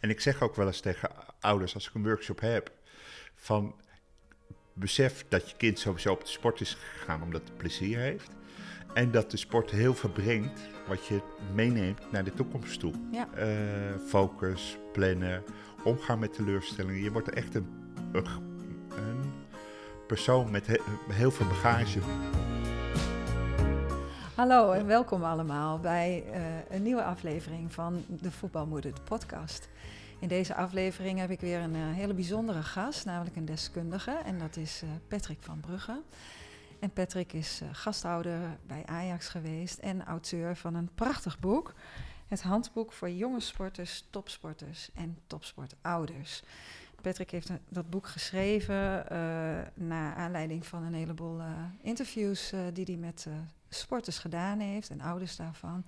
En ik zeg ook wel eens tegen ouders als ik een workshop heb, van besef dat je kind sowieso op de sport is gegaan omdat het plezier heeft. En dat de sport heel veel brengt wat je meeneemt naar de toekomst toe. Ja. Eh, focus, plannen, omgaan met teleurstellingen. Je wordt echt een, een, persoon met he- heel veel bagage. Hallo en welkom allemaal bij eh, een nieuwe aflevering van de Voetbalmoeder, de podcast. In deze aflevering heb ik weer een eh, hele bijzondere gast, namelijk een deskundige. En dat is eh, Patrick van Brugge. En Patrick is gasthouder bij Ajax geweest en auteur van een prachtig boek. Het handboek voor jonge sporters, topsporters en topsportouders. Patrick heeft dat boek geschreven eh, naar aanleiding van een heleboel eh, interviews eh, die hij met sporters gedaan heeft en ouders daarvan.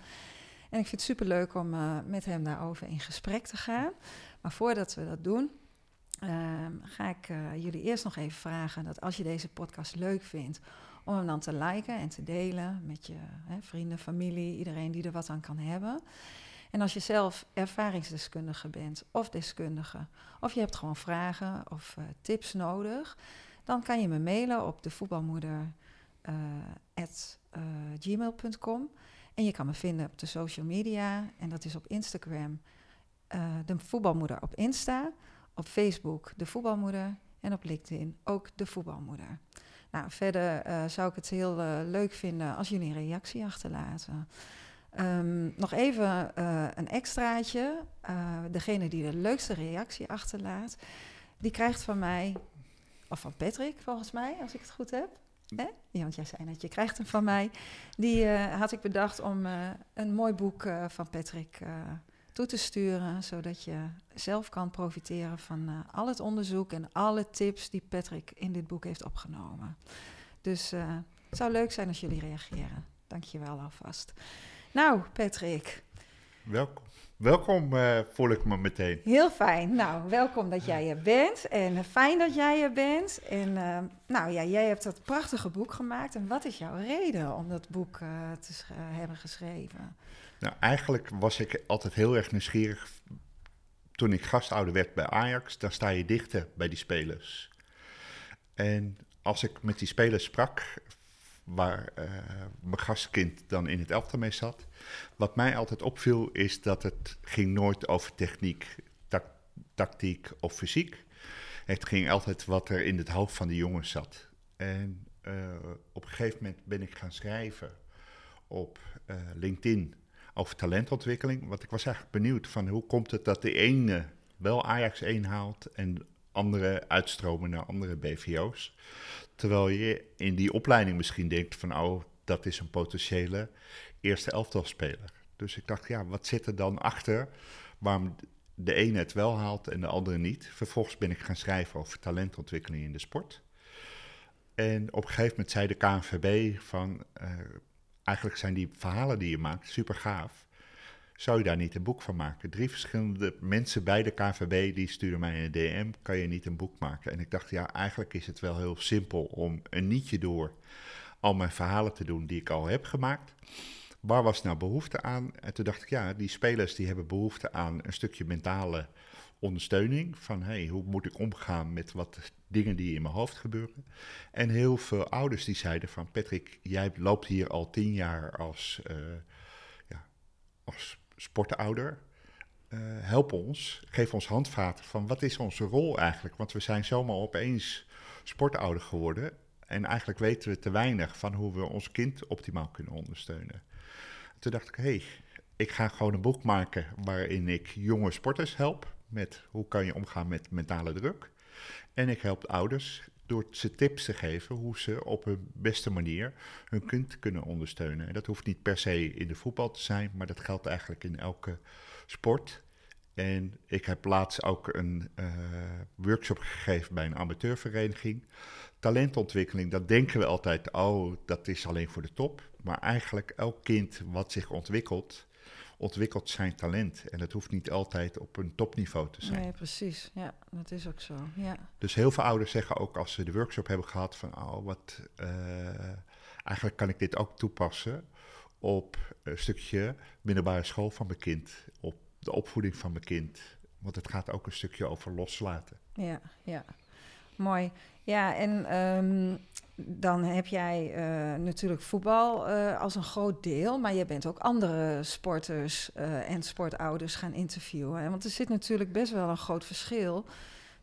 En ik vind het superleuk om eh, met hem daarover in gesprek te gaan. Maar voordat we dat doen, ehm, ga ik eh, jullie eerst nog even vragen dat als je deze podcast leuk vindt, om hem dan te liken en te delen met je hè, vrienden, familie, iedereen die er wat aan kan hebben. En als je zelf ervaringsdeskundige bent of deskundige, of je hebt gewoon vragen of eh, tips nodig, dan kan je me mailen op de voetbalmoeder eh, gmail.com. En je kan me vinden op de social media. En dat is op Instagram eh, de voetbalmoeder op Insta. Op Facebook de voetbalmoeder. En op LinkedIn ook de voetbalmoeder. Nou, verder eh, zou ik het heel leuk vinden als jullie een reactie achterlaten. Ehm, nog even een extraatje. Degene die de leukste reactie achterlaat, die krijgt van mij, of van Patrick volgens mij, als ik het goed heb. Hè? Ja, want jij zei net, je krijgt hem van mij. Die eh, had ik bedacht om eh, een mooi boek eh, van Patrick toe te sturen, zodat je zelf kan profiteren van al het onderzoek en alle tips die Patrick in dit boek heeft opgenomen. Dus het zou leuk zijn als jullie reageren. Dank je wel alvast. Nou, Patrick, Welkom. Welkom eh, voel ik me meteen. heel fijn. Nou, welkom dat jij er bent en fijn dat jij er bent. En eh, nou ja, jij hebt dat prachtige boek gemaakt. En wat is jouw reden om dat boek eh, te hebben geschreven? Nou, eigenlijk was ik altijd heel erg nieuwsgierig. Toen ik gastouder werd bij Ajax, dan sta je dichter bij die spelers. En als ik met die spelers sprak, waar mijn gastkind dan in het elftal mee zat, wat mij altijd opviel is dat het ging nooit over techniek, tactiek of fysiek. Het ging altijd wat er in het hoofd van de jongens zat. En eh, op een gegeven moment ben ik gaan schrijven op eh, LinkedIn over talentontwikkeling. Want ik was eigenlijk benieuwd van hoe komt het dat de ene wel Ajax 1 haalt en andere uitstromen naar andere BVO's. Terwijl je in die opleiding misschien denkt van oh, dat is een potentiële eerste elftalspeler. Dus ik dacht, ja, wat zit er dan achter waarom de ene het wel haalt en de andere niet? Vervolgens ben ik gaan schrijven over talentontwikkeling in de sport. En op een gegeven moment zei de KNVB van, eh, eigenlijk zijn die verhalen die je maakt super gaaf. Zou je daar niet een boek van maken? Drie verschillende mensen bij de KNVB die sturen mij een DM, kan je niet een boek maken? En ik dacht, ja, eigenlijk is het wel heel simpel om een nietje door al mijn verhalen te doen die ik al heb gemaakt. Waar was nou behoefte aan? En toen dacht ik, ja, die spelers die hebben behoefte aan een stukje mentale ondersteuning. Van, hey, hoe moet ik omgaan met wat dingen die in mijn hoofd gebeuren? En heel veel ouders die zeiden van, Patrick, jij loopt hier al tien jaar als, eh, ja, als sportouder. Eh, help ons, geef ons handvaten van wat is onze rol eigenlijk? Want we zijn zomaar opeens sportouder geworden. En eigenlijk weten we te weinig van hoe we ons kind optimaal kunnen ondersteunen. Toen dacht ik, hé, hey, ik ga gewoon een boek maken waarin ik jonge sporters help met hoe kan je omgaan met mentale druk. En ik help ouders door ze tips te geven hoe ze op hun beste manier hun kind kunnen ondersteunen. En dat hoeft niet per se in de voetbal te zijn, maar dat geldt eigenlijk in elke sport. En ik heb laatst ook een uh, workshop gegeven bij een amateurvereniging. Talentontwikkeling, dat denken we altijd, oh, dat is alleen voor de top. Maar eigenlijk elk kind wat zich ontwikkelt, ontwikkelt zijn talent. En dat hoeft niet altijd op een topniveau te zijn. Nee, precies. Ja, dat is ook zo. Ja. Dus heel veel ouders zeggen ook als ze de workshop hebben gehad van, oh, wat, uh, eigenlijk kan ik dit ook toepassen op een stukje middelbare school van mijn kind, op de opvoeding van mijn kind, Want het gaat ook een stukje over loslaten. Ja, ja. Mooi. Ja, en ehm, dan heb jij uh, natuurlijk voetbal uh, als een groot deel, maar je bent ook andere sporters uh, en sportouders gaan interviewen. Hè? Want er zit natuurlijk best wel een groot verschil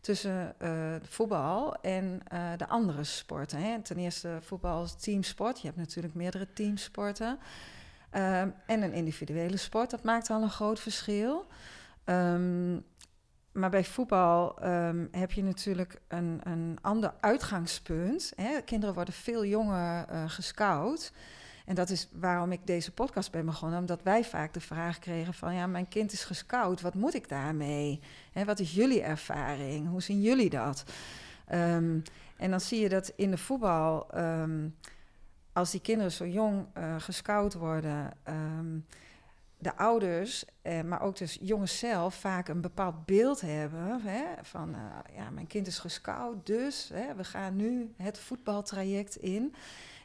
tussen voetbal en de andere sporten. Hè? Ten eerste voetbal als teamsport. Je hebt natuurlijk meerdere teamsporten. Um, en een individuele sport, dat maakt al een groot verschil. Um, maar bij voetbal um, heb je natuurlijk een, een ander uitgangspunt. Hè? Kinderen worden veel jonger uh, gescout. En dat is waarom ik deze podcast ben begonnen. Omdat wij vaak de vraag kregen van... ja, mijn kind is gescout, wat moet ik daarmee? Hè, wat is jullie ervaring? Hoe zien jullie dat? En dan zie je dat in de voetbal... als die kinderen zo jong uh, gescout worden de ouders, eh, maar ook dus jongens zelf, vaak een bepaald beeld hebben hè, van, uh, ja, mijn kind is gescout, dus hè, we gaan nu het voetbaltraject in.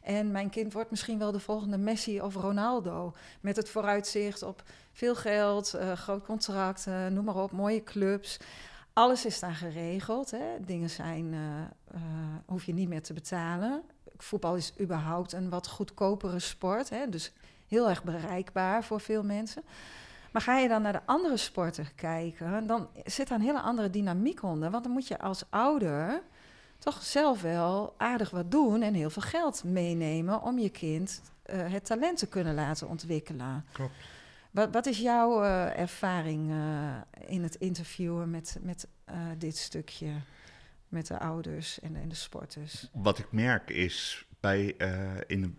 En mijn kind wordt misschien wel de volgende Messi of Ronaldo. Met het vooruitzicht op veel geld, groot contract, noem maar op, mooie clubs. Alles is daar geregeld. Hè. Dingen zijn, hoef je niet meer te betalen. Voetbal is überhaupt een wat goedkopere sport. Hè. Dus heel erg bereikbaar voor veel mensen. Maar ga je dan naar de andere sporten kijken, dan zit daar een hele andere dynamiek onder. Want dan moet je als ouder toch zelf wel aardig wat doen en heel veel geld meenemen om je kind uh, het talent te kunnen laten ontwikkelen. Klopt. Wat, wat is jouw uh, ervaring uh, in het interviewen met, met dit stukje, met de ouders en, en, de sporters? Wat ik merk is bij in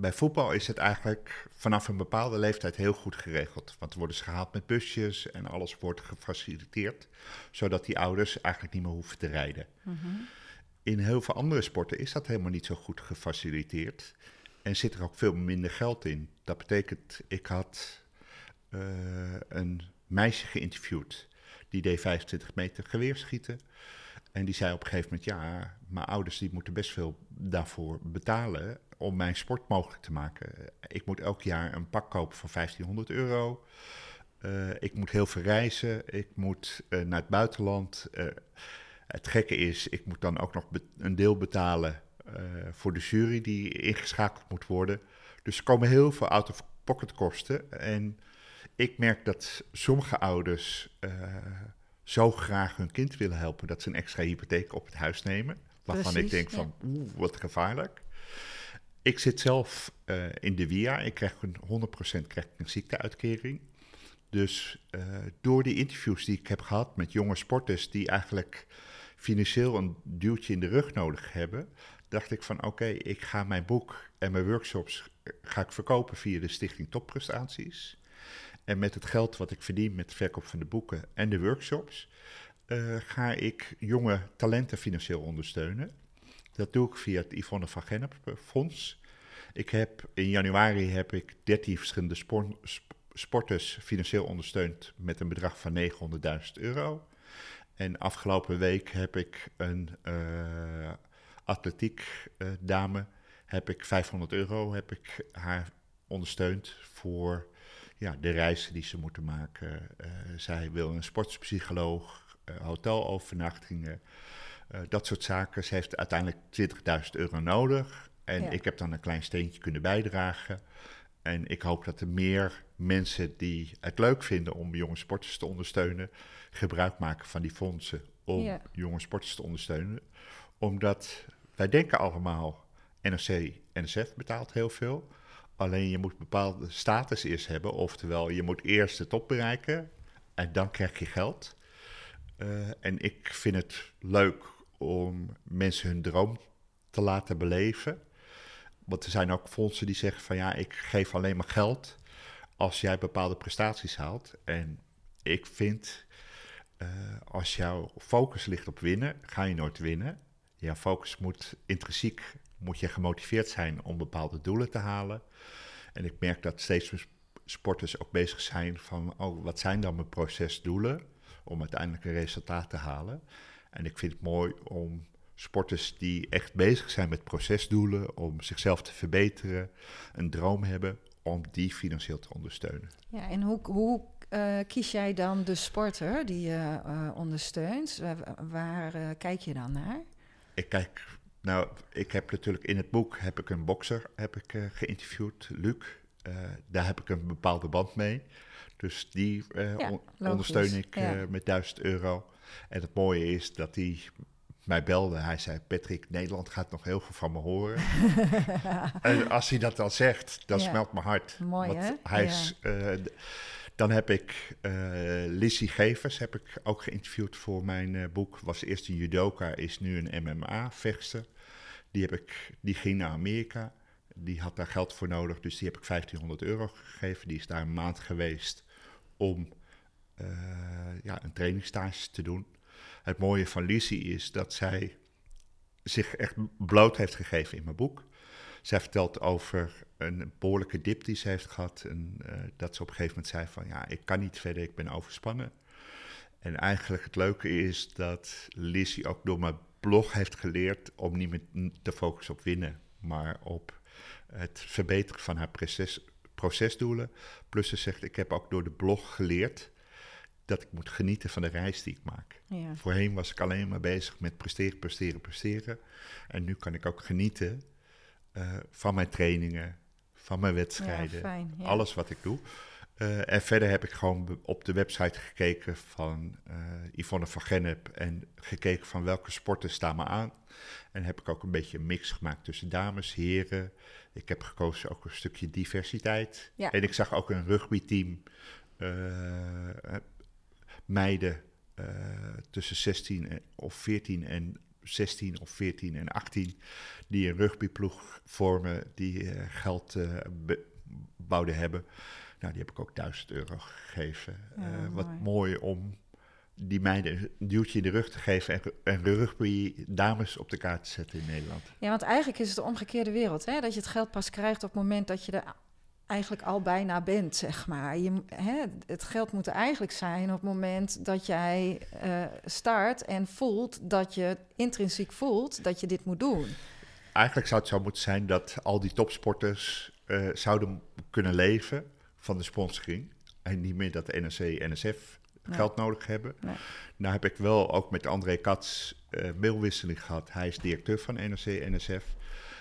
bij voetbal is het eigenlijk vanaf een bepaalde leeftijd heel goed geregeld. Want worden ze gehaald met busjes en alles wordt gefaciliteerd, zodat die ouders eigenlijk niet meer hoeven te rijden. Mm In heel veel andere sporten is dat helemaal niet zo goed gefaciliteerd en zit er ook veel minder geld in. Dat betekent, ik had uh, een meisje geïnterviewd, die deed 25 meter geweerschieten. En die zei op een gegeven moment, ja, mijn ouders die moeten best veel daarvoor betalen om mijn sport mogelijk te maken. Ik moet elk jaar een pak kopen van 1500 euro. Uh, ik moet heel veel reizen. Ik moet uh, naar het buitenland. Uh, het gekke is, ik moet dan ook nog een deel betalen voor de jury die ingeschakeld moet worden. Dus er komen heel veel out-of-pocket kosten. En ik merk dat sommige ouders zo graag hun kind willen helpen dat ze een extra hypotheek op het huis nemen. Waarvan Precies, ik denk van, ja. oeh, wat gevaarlijk. Ik zit zelf uh, in de WIA. Ik krijg een 100% krijg een ziekteuitkering. Dus uh, door die interviews die ik heb gehad met jonge sporters die eigenlijk financieel een duwtje in de rug nodig hebben, dacht ik van oké, okay, ik ga mijn boek en mijn workshops eh, ga ik verkopen via de stichting Topprestaties. En met het geld wat ik verdien met de verkoop van de boeken en de workshops, uh, ga ik jonge talenten financieel ondersteunen. Dat doe ik via het Yvonne van Gennep Fonds. Ik heb, in januari heb ik 13 verschillende sporters financiel ondersteund met een bedrag van 900.000 euro. En afgelopen week heb ik een uh, atletiek uh, dame, heb ik 500 euro heb ik haar ondersteund voor ja, de reizen die ze moeten maken. Uh, zij wil een sportpsycholoog, hotelovernachtingen, uh, dat soort zaken. Ze heeft uiteindelijk 20.000 euro nodig. En ja. ik heb dan een klein steentje kunnen bijdragen. En ik hoop dat er meer mensen die het leuk vinden om jonge sporters te ondersteunen, gebruik maken van die fondsen om ja. jonge sporters te ondersteunen. Omdat wij denken allemaal, NRC, NSF betaalt heel veel. Alleen je moet bepaalde status eerst hebben. Oftewel, je moet eerst de top bereiken en dan krijg je geld. Uh, en ik vind het leuk om mensen hun droom te laten beleven. Want er zijn ook fondsen die zeggen van ja, ik geef alleen maar geld als jij bepaalde prestaties haalt. En ik vind, uh, als jouw focus ligt op winnen, ga je nooit winnen. Jouw focus moet intrinsiek, moet je gemotiveerd zijn om bepaalde doelen te halen. En ik merk dat steeds meer sporters ook bezig zijn van, oh, wat zijn dan mijn procesdoelen om uiteindelijk een resultaat te halen. En ik vind het mooi om sporters die echt bezig zijn met procesdoelen, om zichzelf te verbeteren, een droom hebben, om die financieel te ondersteunen. Ja, en hoe, hoe eh, kies jij dan de sporter die je uh, ondersteunt? Waar, waar uh, kijk je dan naar? Ik kijk, nou, ik heb natuurlijk in het boek heb ik een bokser heb ik, geïnterviewd, Luc. daar heb ik een bepaalde band mee. Dus die ja, on ondersteun ik ja. met 1000 euro. En het mooie is dat hij mij belde. Hij zei: Patrick, Nederland gaat nog heel veel van me horen. en als hij dat dan zegt, dan smelt mijn hart. Mooi, Want hè? Hij is, dan heb ik uh, Lissy Gevers heb ik ook geïnterviewd voor mijn uh, boek. Was eerst een judoka, is nu een MMA-vechter. Die, heb ik, die ging naar Amerika. Die had daar geld voor nodig, dus die heb ik 1500 euro gegeven. Die is daar een maand geweest om ja, een trainingstage te doen. Het mooie van Lissy is dat zij zich echt bloot heeft gegeven in mijn boek. Zij vertelt over een behoorlijke dip die ze heeft gehad. En uh, dat ze op een gegeven moment zei van ja, ik kan niet verder, ik ben overspannen. En eigenlijk het leuke is dat Lissy ook door mijn blog heeft geleerd om niet meer te focussen op winnen, maar op het verbeteren van haar proces, procesdoelen. Plus ze zegt, ik heb ook door de blog geleerd dat ik moet genieten van de reis die ik maak. Ja. Voorheen was ik alleen maar bezig met presteren, presteren, presteren. En nu kan ik ook genieten uh, van mijn trainingen, van mijn wedstrijden, ja, fijn, ja. alles wat ik doe. Uh, en verder heb ik gewoon op de website gekeken van uh, Yvonne van Gennep en gekeken van welke sporten staan me aan. En heb ik ook een beetje een mix gemaakt tussen dames, heren. Ik heb gekozen ook een stukje diversiteit. En ik zag ook een rugbyteam meiden tussen 16 of 14 en 16 of 14 en 18 die een rugbyploeg vormen, die uh, geld uh, bouwden hebben. Nou, die heb ik ook 1000 euro gegeven. Ja, wat mooi om die meiden een duwtje in de rug te geven en, en rugby dames op de kaart te zetten in Nederland. Ja, want eigenlijk is het de omgekeerde wereld. Hè? Dat je het geld pas krijgt op het moment dat je er eigenlijk al bijna bent, zeg maar. Je, hè, het geld moet er eigenlijk zijn op het moment dat jij uh, start en voelt dat je intrinsiek voelt dat je dit moet doen. Eigenlijk zou het zo moeten zijn dat al die topsporters uh, zouden kunnen leven van de sponsoring. En niet meer dat de NRC, NSF geld nodig hebben. Nee. Nou heb ik wel ook met André Katz uh, mailwisseling gehad. Hij is directeur van NRC, NSF.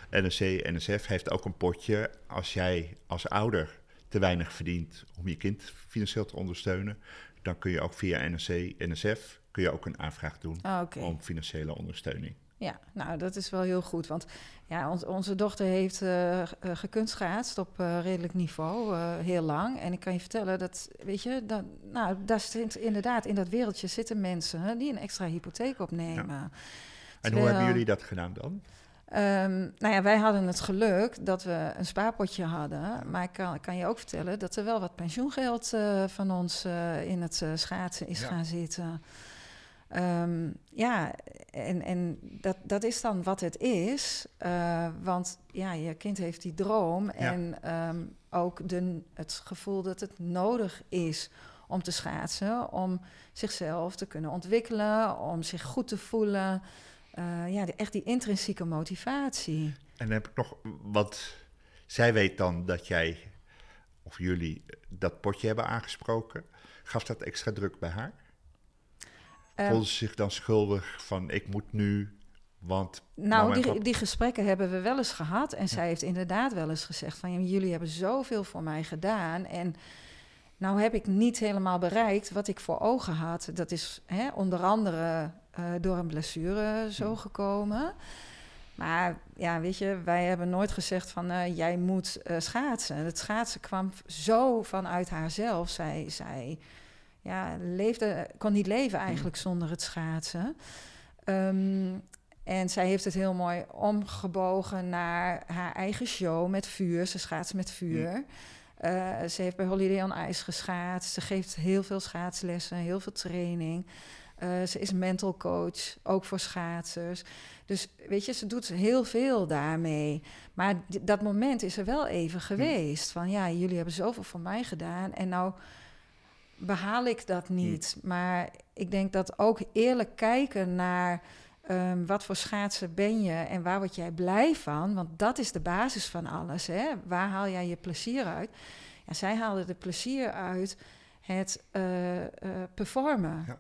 NRC, NSF heeft ook een potje als jij als ouder te weinig verdient om je kind financieel te ondersteunen. Dan kun je ook via NRC, NSF kun je ook een aanvraag doen ah, okay. om financiële ondersteuning. Ja, nou dat is wel heel goed. Want ja, onze dochter heeft uh, gekunstgaatst op uh, redelijk niveau, heel lang. En ik kan je vertellen dat, weet je, dat, nou, daar zit inderdaad in dat wereldje zitten mensen die een extra hypotheek opnemen. Ja. En hoe hebben jullie dat gedaan dan? Um, nou ja, wij hadden het geluk dat we een spaarpotje hadden. Maar ik kan, kan je ook vertellen dat er wel wat pensioengeld uh, van ons uh, in het uh, schaatsen is ja. gaan zitten. Um, ja, en, en dat, dat is dan wat het is. want ja, je kind heeft die droom ja. en um, ook de, het gevoel dat het nodig is om te schaatsen, om zichzelf te kunnen ontwikkelen, om zich goed te voelen uh, ja, echt die intrinsieke motivatie. En dan heb ik nog wat. Zij weet dan dat jij of jullie dat potje hebben aangesproken. Gaf dat extra druk bij haar? Uh, Voelde ze zich dan schuldig van ik moet nu, want... Nou, die, die gesprekken hebben we wel eens gehad. En ja. zij heeft inderdaad wel eens gezegd van... jullie hebben zoveel voor mij gedaan en... Nou heb ik niet helemaal bereikt wat ik voor ogen had. Dat is hè, onder andere uh, door een blessure zo gekomen. Maar ja, weet je, wij hebben nooit gezegd van uh, jij moet uh, schaatsen. Het schaatsen kwam zo vanuit haarzelf. Zij, zij ja, leefde, kon niet leven eigenlijk zonder het schaatsen. Um, en zij heeft het heel mooi omgebogen naar haar eigen show met vuur. Ze schaatst met vuur. Uh, ze heeft bij Holiday on Ice geschaatst. Ze geeft heel veel schaatslessen, heel veel training. Uh, ze is mental coach, ook voor schaatsers. Dus weet je, ze doet heel veel daarmee. Maar dat moment is er wel even geweest. Van ja, jullie hebben zoveel voor mij gedaan. En nou behaal ik dat niet. Maar ik denk dat ook eerlijk kijken naar um, wat voor schaatser ben je en waar word jij blij van? Want dat is de basis van alles. Hè? Waar haal jij je plezier uit? Ja, zij haalde er plezier uit het uh, performen, Ja.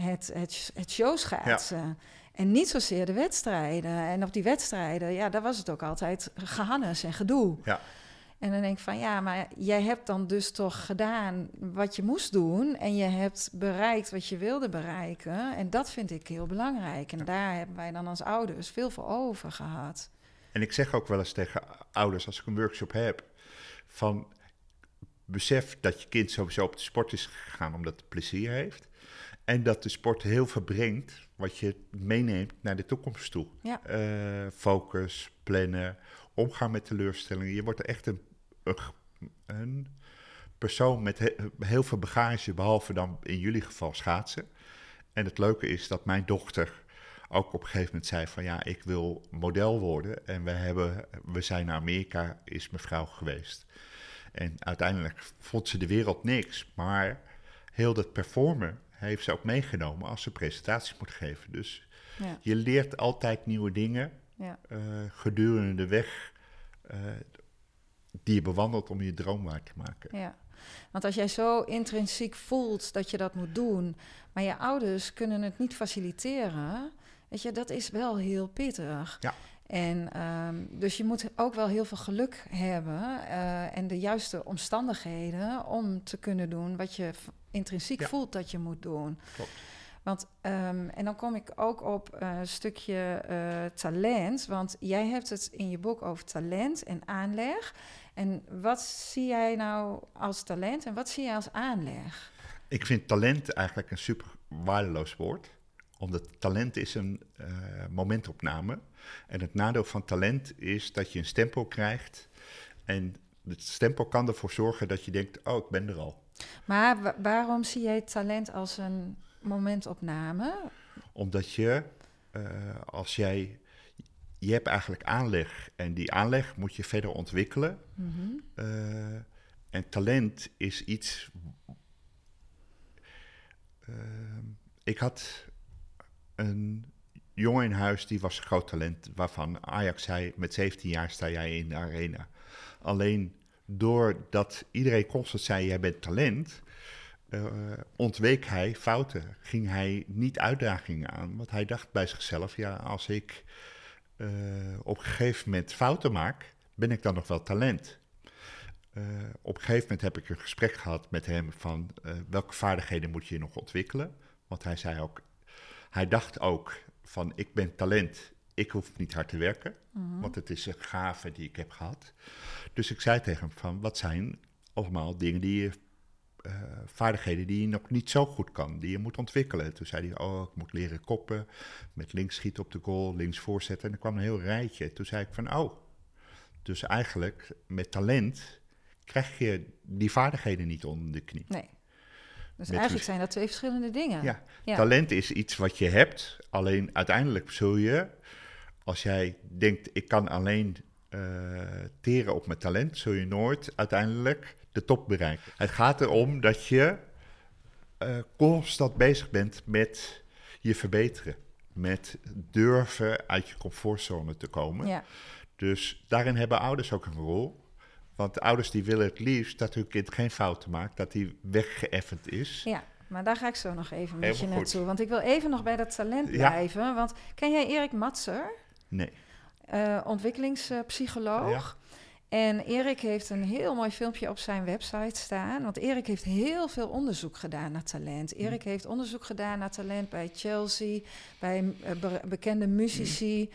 Het, het, het showschaatsen. En niet zozeer de wedstrijden. En op die wedstrijden, ja, daar was het ook altijd gehannes en gedoe. Ja. En dan denk ik van ja, maar jij hebt dan dus toch gedaan wat je moest doen. En je hebt bereikt wat je wilde bereiken. En dat vind ik heel belangrijk. En daar hebben wij dan als ouders veel voor over gehad. En ik zeg ook wel eens tegen ouders als ik een workshop heb: van besef dat je kind sowieso op de sport is gegaan omdat het plezier heeft. En dat de sport heel veel brengt wat je meeneemt naar de toekomst toe. Ja. Uh, focus, plannen, omgaan met teleurstellingen. Je wordt echt een, een, een persoon met he, heel veel bagage, behalve dan in jullie geval schaatsen. En het leuke is dat mijn dochter ook op een gegeven moment zei van ja, ik wil model worden. En we, hebben, we zijn naar Amerika, is mevrouw geweest. En uiteindelijk vond ze de wereld niks. Maar heel dat performen heeft ze ook meegenomen als ze presentaties moet geven. Dus Ja. je leert altijd nieuwe dingen Ja. eh, gedurende de weg eh, die je bewandelt om je droom waar te maken. Ja, want als jij zo intrinsiek voelt dat je dat moet doen, maar je ouders kunnen het niet faciliteren, weet je, dat is wel heel pittig. Ja. En ehm, dus je moet ook wel heel veel geluk hebben eh, en de juiste omstandigheden om te kunnen doen wat je intrinsiek Ja. voelt dat je moet doen. Klopt. Want, ehm, en dan kom ik ook op een stukje eh, talent. Want jij hebt het in je boek over talent en aanleg. En wat zie jij nou als talent en wat zie jij als aanleg? Ik vind talent eigenlijk een super waardeloos woord. Omdat talent is een eh, momentopname. En het nadeel van talent is dat je een stempel krijgt. En het stempel kan ervoor zorgen dat je denkt, oh, ik ben er al. Maar wa- waarom zie jij talent als een momentopname? Omdat je, eh, als jij, je hebt eigenlijk aanleg. En die aanleg moet je verder ontwikkelen. Mhm. Eh, en talent is iets. ik had een jongen in huis die was groot talent, waarvan Ajax zei: met 17 jaar sta jij in de arena. Alleen doordat iedereen constant zei: jij bent talent. eh, ontweek hij fouten, ging hij niet uitdagingen aan. Want hij dacht bij zichzelf: ja, als ik eh, op een gegeven moment fouten maak, ben ik dan nog wel talent? Uh, op een gegeven moment heb ik een gesprek gehad met hem van uh, welke vaardigheden moet je nog ontwikkelen. Want hij zei ook, hij dacht ook van ik ben talent, ik hoef niet hard te werken. Mhm. Want het is een gave die ik heb gehad. Dus ik zei tegen hem van wat zijn allemaal dingen die je, uh, vaardigheden die je nog niet zo goed kan, die je moet ontwikkelen. Toen zei hij, oh ik moet leren koppen, met links schieten op de goal, links voorzetten. En er kwam een heel rijtje. Toen zei ik van oh, dus eigenlijk met talent krijg je die vaardigheden niet onder de knie. Nee. Dus eigenlijk dus- zijn dat twee verschillende dingen. Ja. Ja. talent is iets wat je hebt. Alleen uiteindelijk zul je, als jij denkt ik kan alleen eh, teren op mijn talent, zul je nooit uiteindelijk de top bereiken. Het gaat erom dat je eh, constant bezig bent met je verbeteren. Met durven uit je comfortzone te komen. Ja. Dus daarin hebben ouders ook een rol. Want de ouders die willen het liefst dat hun kind geen fouten maakt, dat hij weggeëffend is. ja, maar daar ga ik zo nog even met je naartoe. Want ik wil even nog bij dat talent Ja. blijven. Want ken jij Erik Matser? Nee. eh, ontwikkelingspsycholoog. En Erik heeft een heel mooi filmpje op zijn website staan. Want Erik heeft heel veel onderzoek gedaan naar talent. Erik heeft onderzoek gedaan naar talent bij Chelsea, bij eh, be- bekende muzici.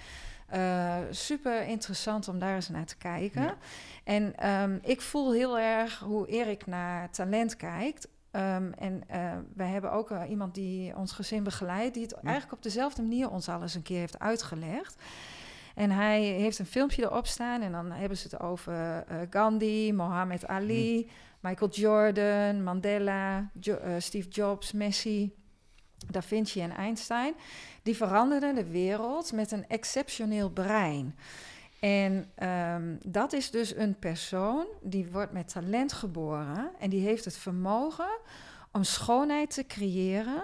Eh, super interessant om daar eens naar te kijken. Ja. En ehm, ik voel heel erg hoe Erik naar talent kijkt. Ehm, en eh, wij hebben ook eh, iemand die ons gezin begeleidt, die het eigenlijk op dezelfde manier ons al eens een keer heeft uitgelegd. En hij heeft een filmpje erop staan en dan hebben ze het over Gandhi, Mohammed Ali, Michael Jordan, Mandela, Jo- Steve Jobs, Messi, Da Vinci en Einstein. Die veranderden de wereld met een exceptioneel brein. En ehm, dat is dus een persoon die wordt met talent geboren en die heeft het vermogen om schoonheid te creëren.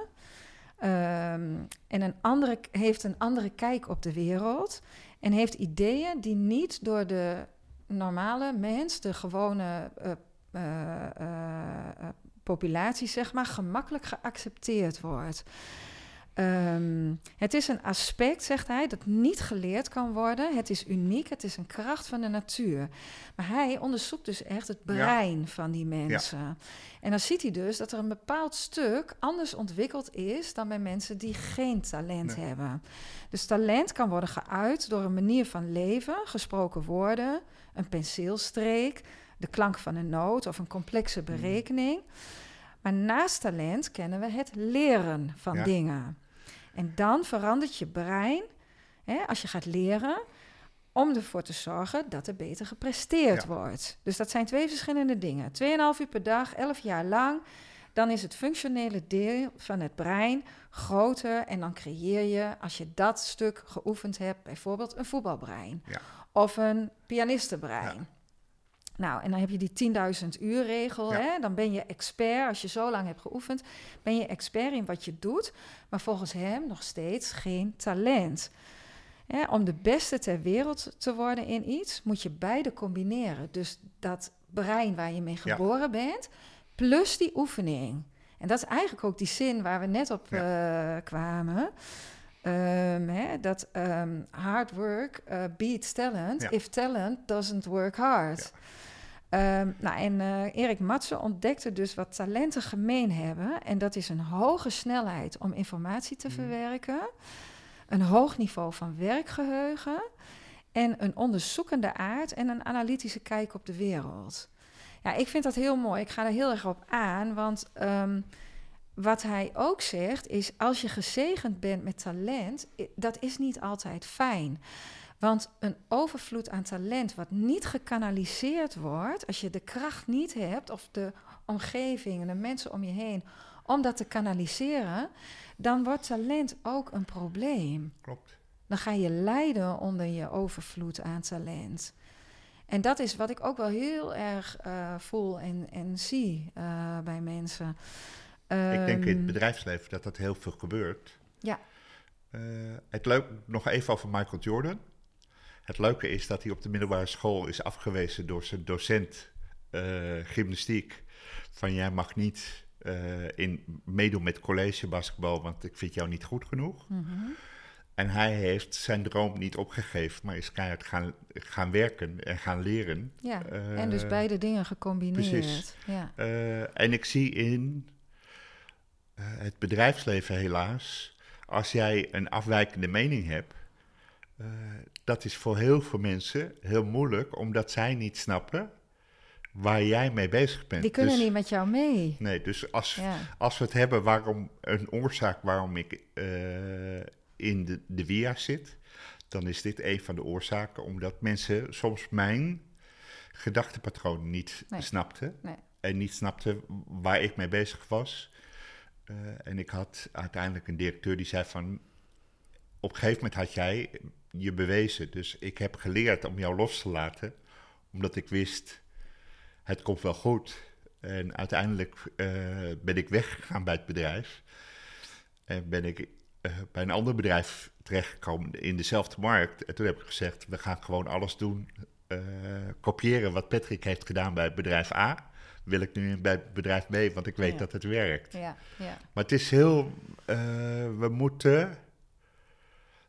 ehm, en een andere, heeft een andere kijk op de wereld. En heeft ideeën die niet door de normale mens, de gewone eh, populatie, zeg maar, gemakkelijk geaccepteerd wordt. Ehm, het is een aspect, zegt hij, dat niet geleerd kan worden. Het is uniek, het is een kracht van de natuur. Maar hij onderzoekt dus echt het brein van die mensen. En dan ziet hij dus dat er een bepaald stuk anders ontwikkeld is dan bij mensen die geen talent hebben. Dus talent kan worden geuit door een manier van leven, gesproken woorden, een penseelstreek, de klank van een noot of een complexe hmm. berekening. Maar naast talent kennen we het leren van dingen. En dan verandert je brein, hè, als je gaat leren, om ervoor te zorgen dat er beter gepresteerd wordt. Dus dat zijn twee verschillende dingen. 2,5 uur per dag, 11 jaar lang. Dan is het functionele deel van het brein groter. En dan creëer je, als je dat stuk geoefend hebt, bijvoorbeeld een voetbalbrein. Ja. Of een pianistenbrein. Nou, en dan heb je die 10.000 uur regel. Hè? Dan ben je expert, als je zo lang hebt geoefend, ben je expert in wat je doet. Maar volgens hem nog steeds geen talent. om de beste ter wereld te worden in iets, moet je beide combineren. Dus dat brein waar je mee geboren bent, plus die oefening. En dat is eigenlijk ook die zin waar we net op uh, kwamen. Um, hè, dat um, hard work uh, beats talent if talent doesn't work hard. Um, nou, en uh, Erik Matsen ontdekte dus wat talenten gemeen hebben. En dat is een hoge snelheid om informatie te mm. verwerken, een hoog niveau van werkgeheugen en een onderzoekende aard en een analytische kijk op de wereld. Ja, ik vind dat heel mooi. Ik ga er heel erg op aan, want um, wat hij ook zegt is: als je gezegend bent met talent, dat is niet altijd fijn. Want een overvloed aan talent wat niet gekanaliseerd wordt, als je de kracht niet hebt, of de omgeving en de mensen om je heen, om dat te kanaliseren, dan wordt talent ook een probleem. Klopt. Dan ga je lijden onder je overvloed aan talent. En dat is wat ik ook wel heel erg uh, voel en, en zie uh, bij mensen. ik denk in het ehm, bedrijfsleven dat dat heel veel gebeurt. Ja. Uh, het leuk nog even over Michael Jordan. Het leuke is dat hij op de middelbare school is afgewezen door zijn docent uh, gymnastiek. Van jij mag niet uh, in, meedoen met collegebasketbal, want ik vind jou niet goed genoeg. Mm -hmm. En hij heeft zijn droom niet opgegeven, maar is keihard gaan, gaan werken en gaan leren. Ja, uh, en dus beide dingen gecombineerd. Precies. Ja. en ik zie in het bedrijfsleven helaas, als jij een afwijkende mening hebt, uh, dat is voor heel veel mensen heel moeilijk, omdat zij niet snappen waar jij mee bezig bent. Die kunnen dus niet met jou mee. Nee, dus als, als we het hebben waarom een oorzaak waarom ik uh, in de, de via zit, dan is dit een van de oorzaken, omdat mensen soms mijn gedachtepatroon niet nee. snapten. Nee. En niet snapten waar ik mee bezig was. Uh, en ik had uiteindelijk een directeur die zei van... Op een gegeven moment had jij je bewezen. Dus ik heb geleerd om jou los te laten, omdat ik wist, het komt wel goed. En uiteindelijk uh, ben ik weggegaan bij het bedrijf. En ben ik uh, bij een ander bedrijf terechtgekomen in dezelfde markt. En toen heb ik gezegd, we gaan gewoon alles doen, uh, kopiëren wat Patrick heeft gedaan bij bedrijf A. Wil ik nu bij bedrijf B, want ik weet ja. dat het werkt. Ja, ja. Maar het is heel, we moeten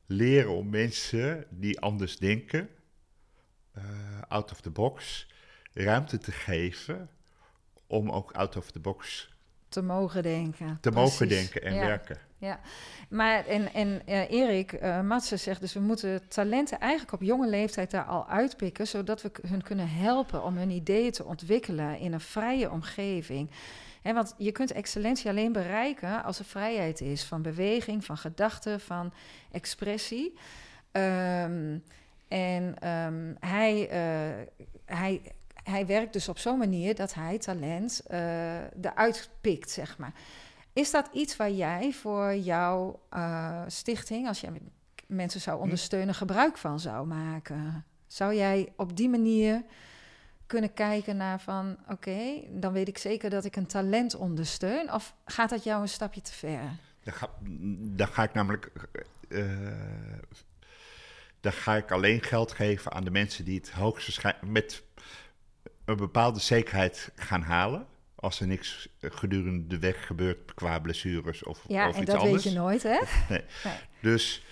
leren om mensen die anders denken, uh, out of the box, ruimte te geven om ook out of the box te mogen denken. Te mogen denken en werken. Ja, maar en, en uh, Erik uh, Matsen zegt dus we moeten talenten eigenlijk op jonge leeftijd daar al uitpikken, zodat we hun kunnen helpen om hun ideeën te ontwikkelen in een vrije omgeving want je kunt excellentie alleen bereiken als er vrijheid is van beweging, van gedachten, van expressie. Um, en um, hij, uh, hij, hij werkt dus op zo'n manier dat hij talent uh, eruit pikt, zeg maar. Is dat iets waar jij voor jouw uh, stichting, als jij mensen zou hm. ondersteunen, gebruik van zou maken? Zou jij op die manier kunnen kijken naar van oké, dan weet ik zeker dat ik een talent ondersteun? Of gaat dat jou een stapje te ver? Dan ga, dan ga ik namelijk. Uh, dan ga ik alleen geld geven aan de mensen die het hoogste met een bepaalde zekerheid gaan halen. Als er niks gedurende de weg gebeurt qua blessures of, ja, of en iets dat anders. weet je nooit, hè? Nee. Nee. Dus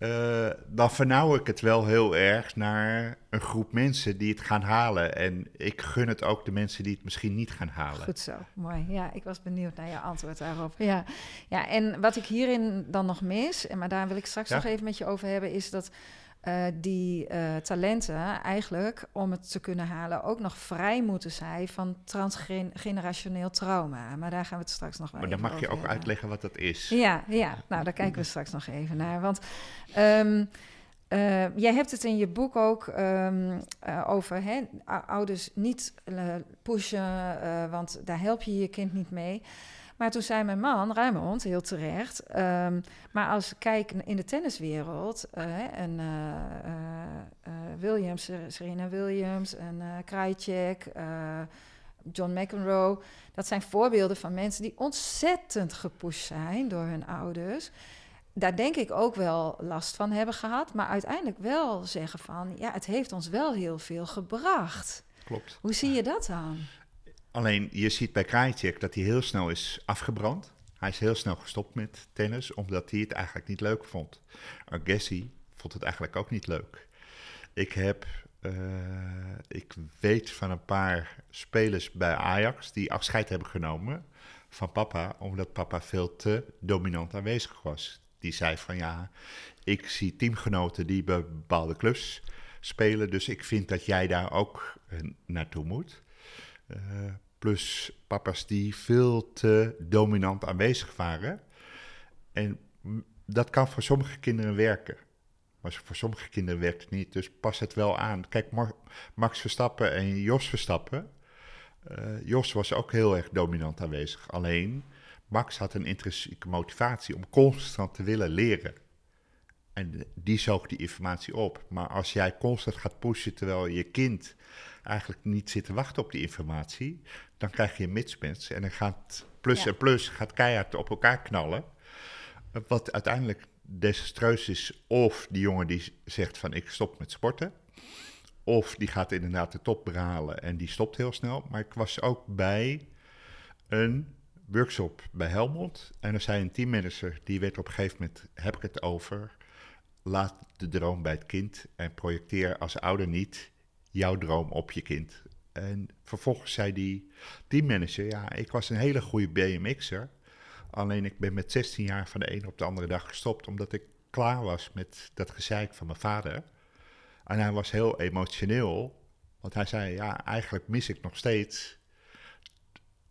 eh, dan vernauw ik het wel heel erg naar een groep mensen die het gaan halen. En ik gun het ook de mensen die het misschien niet gaan halen. Goed zo, mooi. Ja, ik was benieuwd naar je antwoord daarop. Ja, ja en wat ik hierin dan nog mis, en maar daar wil ik straks Ja. nog even met je over hebben, is dat eh, die eh, talenten eigenlijk, om het te kunnen halen, ook nog vrij moeten zijn van transgenerationeel trauma. Maar daar gaan we het straks nog wel Maar dan mag je ook hebben. uitleggen wat dat is. Ja, ja, nou daar kijken we straks nog even naar. Want ehm, eh, jij hebt het in je boek ook ehm, eh, over hè, ou- ouders niet pushen, want daar help je je kind niet mee. Maar toen zei mijn man, Ruimond, heel terecht. ehm, maar als ik kijk in de tenniswereld, hè, en eh, eh, Williams, Ser- Serena Williams en Krajicek, John McEnroe, dat zijn voorbeelden van mensen die ontzettend gepusht zijn door hun ouders. Daar denk ik ook wel last van hebben gehad, maar uiteindelijk wel zeggen van, ja, het heeft ons wel heel veel gebracht. Klopt. Hoe zie je dat dan? Alleen je ziet bij Krajicek dat hij heel snel is afgebrand. Hij is heel snel gestopt met tennis, omdat hij het eigenlijk niet leuk vond. Agassi vond het eigenlijk ook niet leuk. Ik heb, eh, ik weet van een paar spelers bij Ajax die afscheid hebben genomen van papa, omdat papa veel te dominant aanwezig was. Die zei van ja, ik zie teamgenoten die bij bepaalde clubs spelen, dus ik vind dat jij daar ook eh, naartoe moet. Eh, plus papa's die veel te dominant aanwezig waren. En dat kan voor sommige kinderen werken. Maar voor sommige kinderen werkt het niet. Dus pas het wel aan. Kijk, Max Verstappen en Jos Verstappen. eh, Jos was ook heel erg dominant aanwezig. Alleen Max had een intrinsieke motivatie om constant te willen leren. En die zoog die informatie op. Maar als jij constant gaat pushen terwijl je kind eigenlijk niet zit te wachten op die informatie, dan krijg je een mismatch. En dan gaat plus Ja. en plus gaat keihard op elkaar knallen. Wat uiteindelijk desastreus is, of die jongen die zegt van ik stop met sporten. Of die gaat inderdaad de top behalen en die stopt heel snel. Maar ik was ook bij een workshop bij Helmond. En er zei een teammanager, die werd op een gegeven moment, heb ik het over... laat de droom bij het kind en projecteer als ouder niet jouw droom op je kind. En vervolgens zei die teammanager, ja, ik was een hele goede BMX'er... Alleen ik ben met 16 jaar van de ene op de andere dag gestopt, omdat ik klaar was met dat gezeik van mijn vader. En hij was heel emotioneel, want hij zei, ja, eigenlijk mis ik nog steeds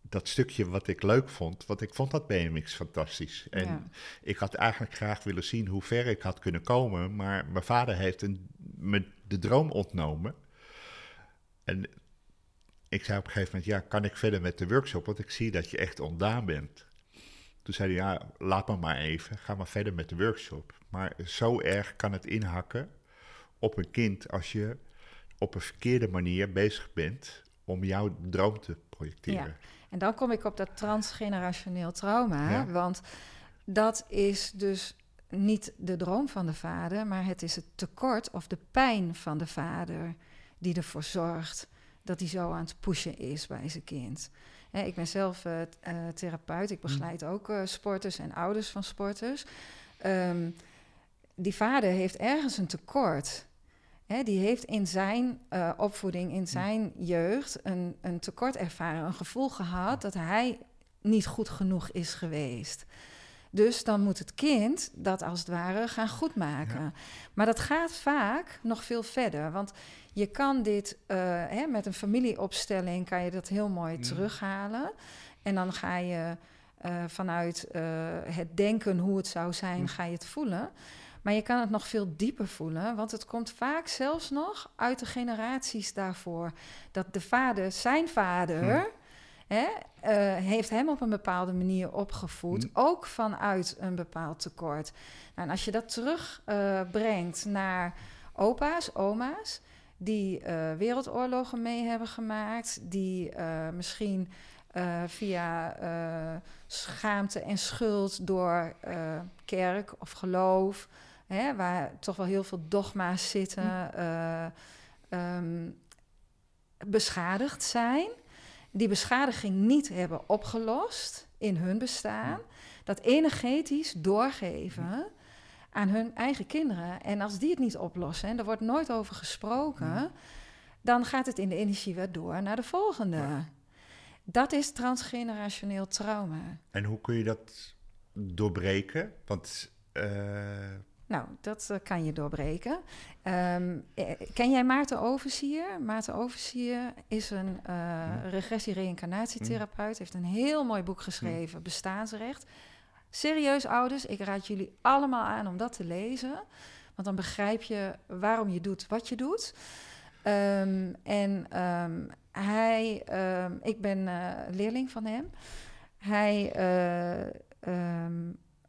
dat stukje wat ik leuk vond, want ik vond dat BMX fantastisch. En Ja. ik had eigenlijk graag willen zien hoe ver ik had kunnen komen, maar mijn vader heeft een, me de droom ontnomen. En ik zei op een gegeven moment, ja, kan ik verder met de workshop, want ik zie dat je echt ontdaan bent. Toen zei hij, ja, laat me maar even, ga maar verder met de workshop. Maar zo erg kan het inhakken op een kind als je op een verkeerde manier bezig bent om jouw droom te projecteren. En dan kom ik op dat transgenerationeel trauma. Ja. Want dat is dus niet de droom van de vader, maar het is het tekort of de pijn van de vader die ervoor zorgt dat hij zo aan het pushen is bij zijn kind. Hè, ik ben zelf eh, eh, therapeut, ik begeleid ook eh, sporters en ouders van sporters. Ehm, die vader heeft ergens een tekort. Hè, die heeft in zijn opvoeding, in zijn jeugd, een, een tekort ervaren, een gevoel gehad dat hij niet goed genoeg is geweest. Dus dan moet het kind dat als het ware gaan goedmaken. Ja. Maar dat gaat vaak nog veel verder. Want je kan dit eh, hè, met een familieopstelling kan je dat heel mooi Mm. terughalen. En dan ga je eh, vanuit eh, het denken hoe het zou zijn, Mm. ga je het voelen. Maar je kan het nog veel dieper voelen, want het komt vaak zelfs nog uit de generaties daarvoor. Dat de vader, zijn vader, hè, eh, heeft hem op een bepaalde manier opgevoed, Hm. ook vanuit een bepaald tekort. Nou, en als je dat terugbrengt brengt naar opa's, oma's, die eh, wereldoorlogen mee hebben gemaakt, die eh, misschien eh, via eh, schaamte en schuld door eh, kerk of geloof, hè, waar toch wel heel veel dogma's zitten, eh, ehm, beschadigd zijn. Die beschadiging niet hebben opgelost in hun bestaan, dat energetisch doorgeven aan hun eigen kinderen. En als die het niet oplossen, en er wordt nooit over gesproken, dan gaat het in de energie weer door naar de volgende. Dat is transgenerationeel trauma. En hoe kun je dat doorbreken? Want. Uh... Nou, dat uh, kan je doorbreken. Um, ken jij Maarten Oversier? Maarten Oversier is een uh, regressie-reïncarnatietherapeut. Heeft een heel mooi boek geschreven, Bestaansrecht. Serieus, ouders, ik raad jullie allemaal aan om dat te lezen. Want dan begrijp je waarom je doet wat je doet. Um, en um, hij, ik ben uh, leerling van hem. Hij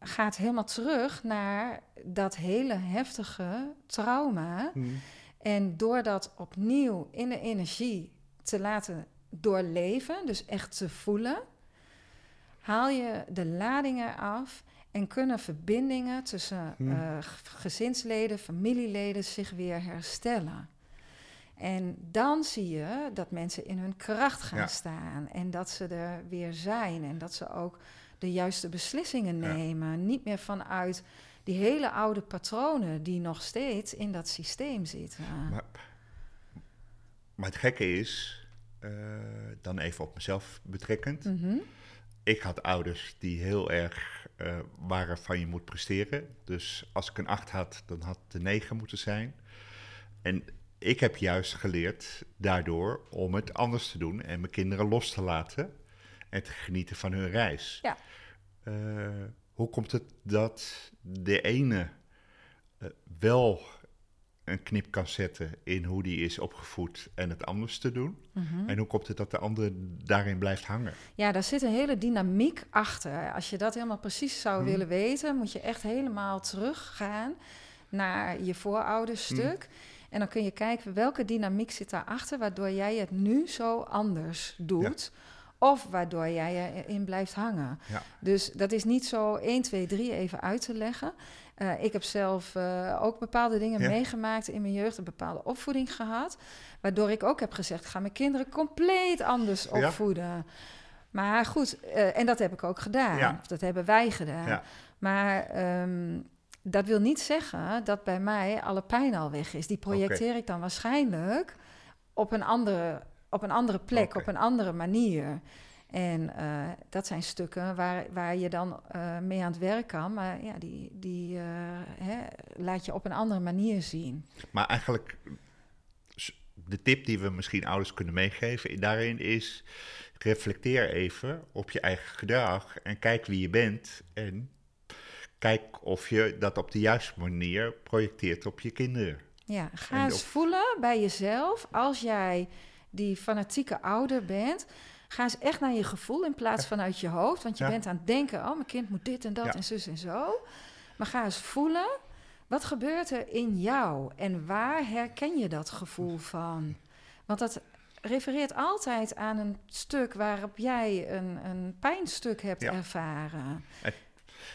gaat helemaal terug naar dat hele heftige trauma. Mm. En door dat opnieuw in de energie te laten doorleven, dus echt te voelen, haal je de ladingen af en kunnen verbindingen tussen uh, gezinsleden, familieleden zich weer herstellen. En dan zie je dat mensen in hun kracht gaan staan en dat ze er weer zijn en dat ze ook de juiste beslissingen nemen. Niet meer vanuit die hele oude patronen die nog steeds in dat systeem zitten. Maar, maar het gekke is, uh, dan even op mezelf betrekkend. Mhm. Ik had ouders die heel erg uh, waren van je moet presteren. Dus als ik een 8 had, dan had het een 9 moeten zijn. En ik heb juist geleerd daardoor om het anders te doen en mijn kinderen los te laten en te genieten van hun reis. Ja. Uh, hoe komt het dat de ene uh, wel een knip kan zetten in hoe die is opgevoed en het anders te doen? Mm-hmm. En hoe komt het dat de andere daarin blijft hangen? Ja, daar zit een hele dynamiek achter. Als je dat helemaal precies zou mm. willen weten, moet je echt helemaal teruggaan naar je voorouderstuk. Mm. En dan kun je kijken welke dynamiek zit daarachter, waardoor jij het nu zo anders doet. Of waardoor jij erin blijft hangen. Ja. Dus dat is niet zo 1, 2, 3 even uit te leggen. Uh, ik heb zelf uh, ook bepaalde dingen ja. meegemaakt in mijn jeugd, een bepaalde opvoeding gehad. Waardoor ik ook heb gezegd: ga mijn kinderen compleet anders opvoeden. Ja. Maar goed, uh, en dat heb ik ook gedaan. Of dat hebben wij gedaan. Maar um, dat wil niet zeggen dat bij mij alle pijn al weg is. Die projecteer okay. ik dan waarschijnlijk op een andere, op een andere plek, okay. op een andere manier. En uh, dat zijn stukken waar, waar je dan uh, mee aan het werk kan. Maar ja, die, die uh, hè, laat je op een andere manier zien. Maar eigenlijk, de tip die we misschien ouders kunnen meegeven daarin is... reflecteer even op je eigen gedrag en kijk wie je bent... en kijk of je dat op de juiste manier projecteert op je kinderen. Ja, ga eens voelen bij jezelf als jij die fanatieke ouder bent. Ga eens echt naar je gevoel in plaats van uit je hoofd. Want je bent aan het denken, oh, mijn kind moet dit en dat en zus en zo. Maar ga eens voelen, wat gebeurt er in jou? En waar herken je dat gevoel van? Want dat refereert altijd aan een stuk waarop jij een, een pijnstuk hebt ervaren.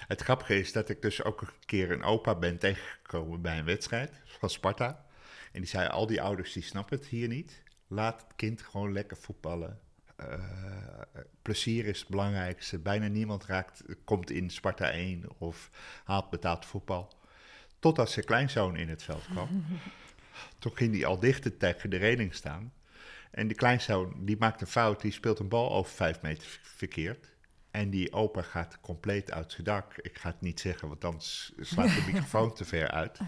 Het grappige is dat ik dus ook een keer een opa ben tegengekomen bij een wedstrijd van Sparta. En die zei, al die ouders die snappen het hier niet. Laat het kind gewoon lekker voetballen. Uh, plezier is het belangrijkste. Bijna niemand raakt, komt in Sparta 1 of haalt betaald voetbal. Totdat zijn kleinzoon in het veld kwam. Toen ging hij al dichter tegen de reling staan. En die kleinzoon die maakt een fout, die speelt een bal over vijf meter verkeerd. En die opa gaat compleet uit zijn dak. Ik ga het niet zeggen, want dan slaat de microfoon te ver uit.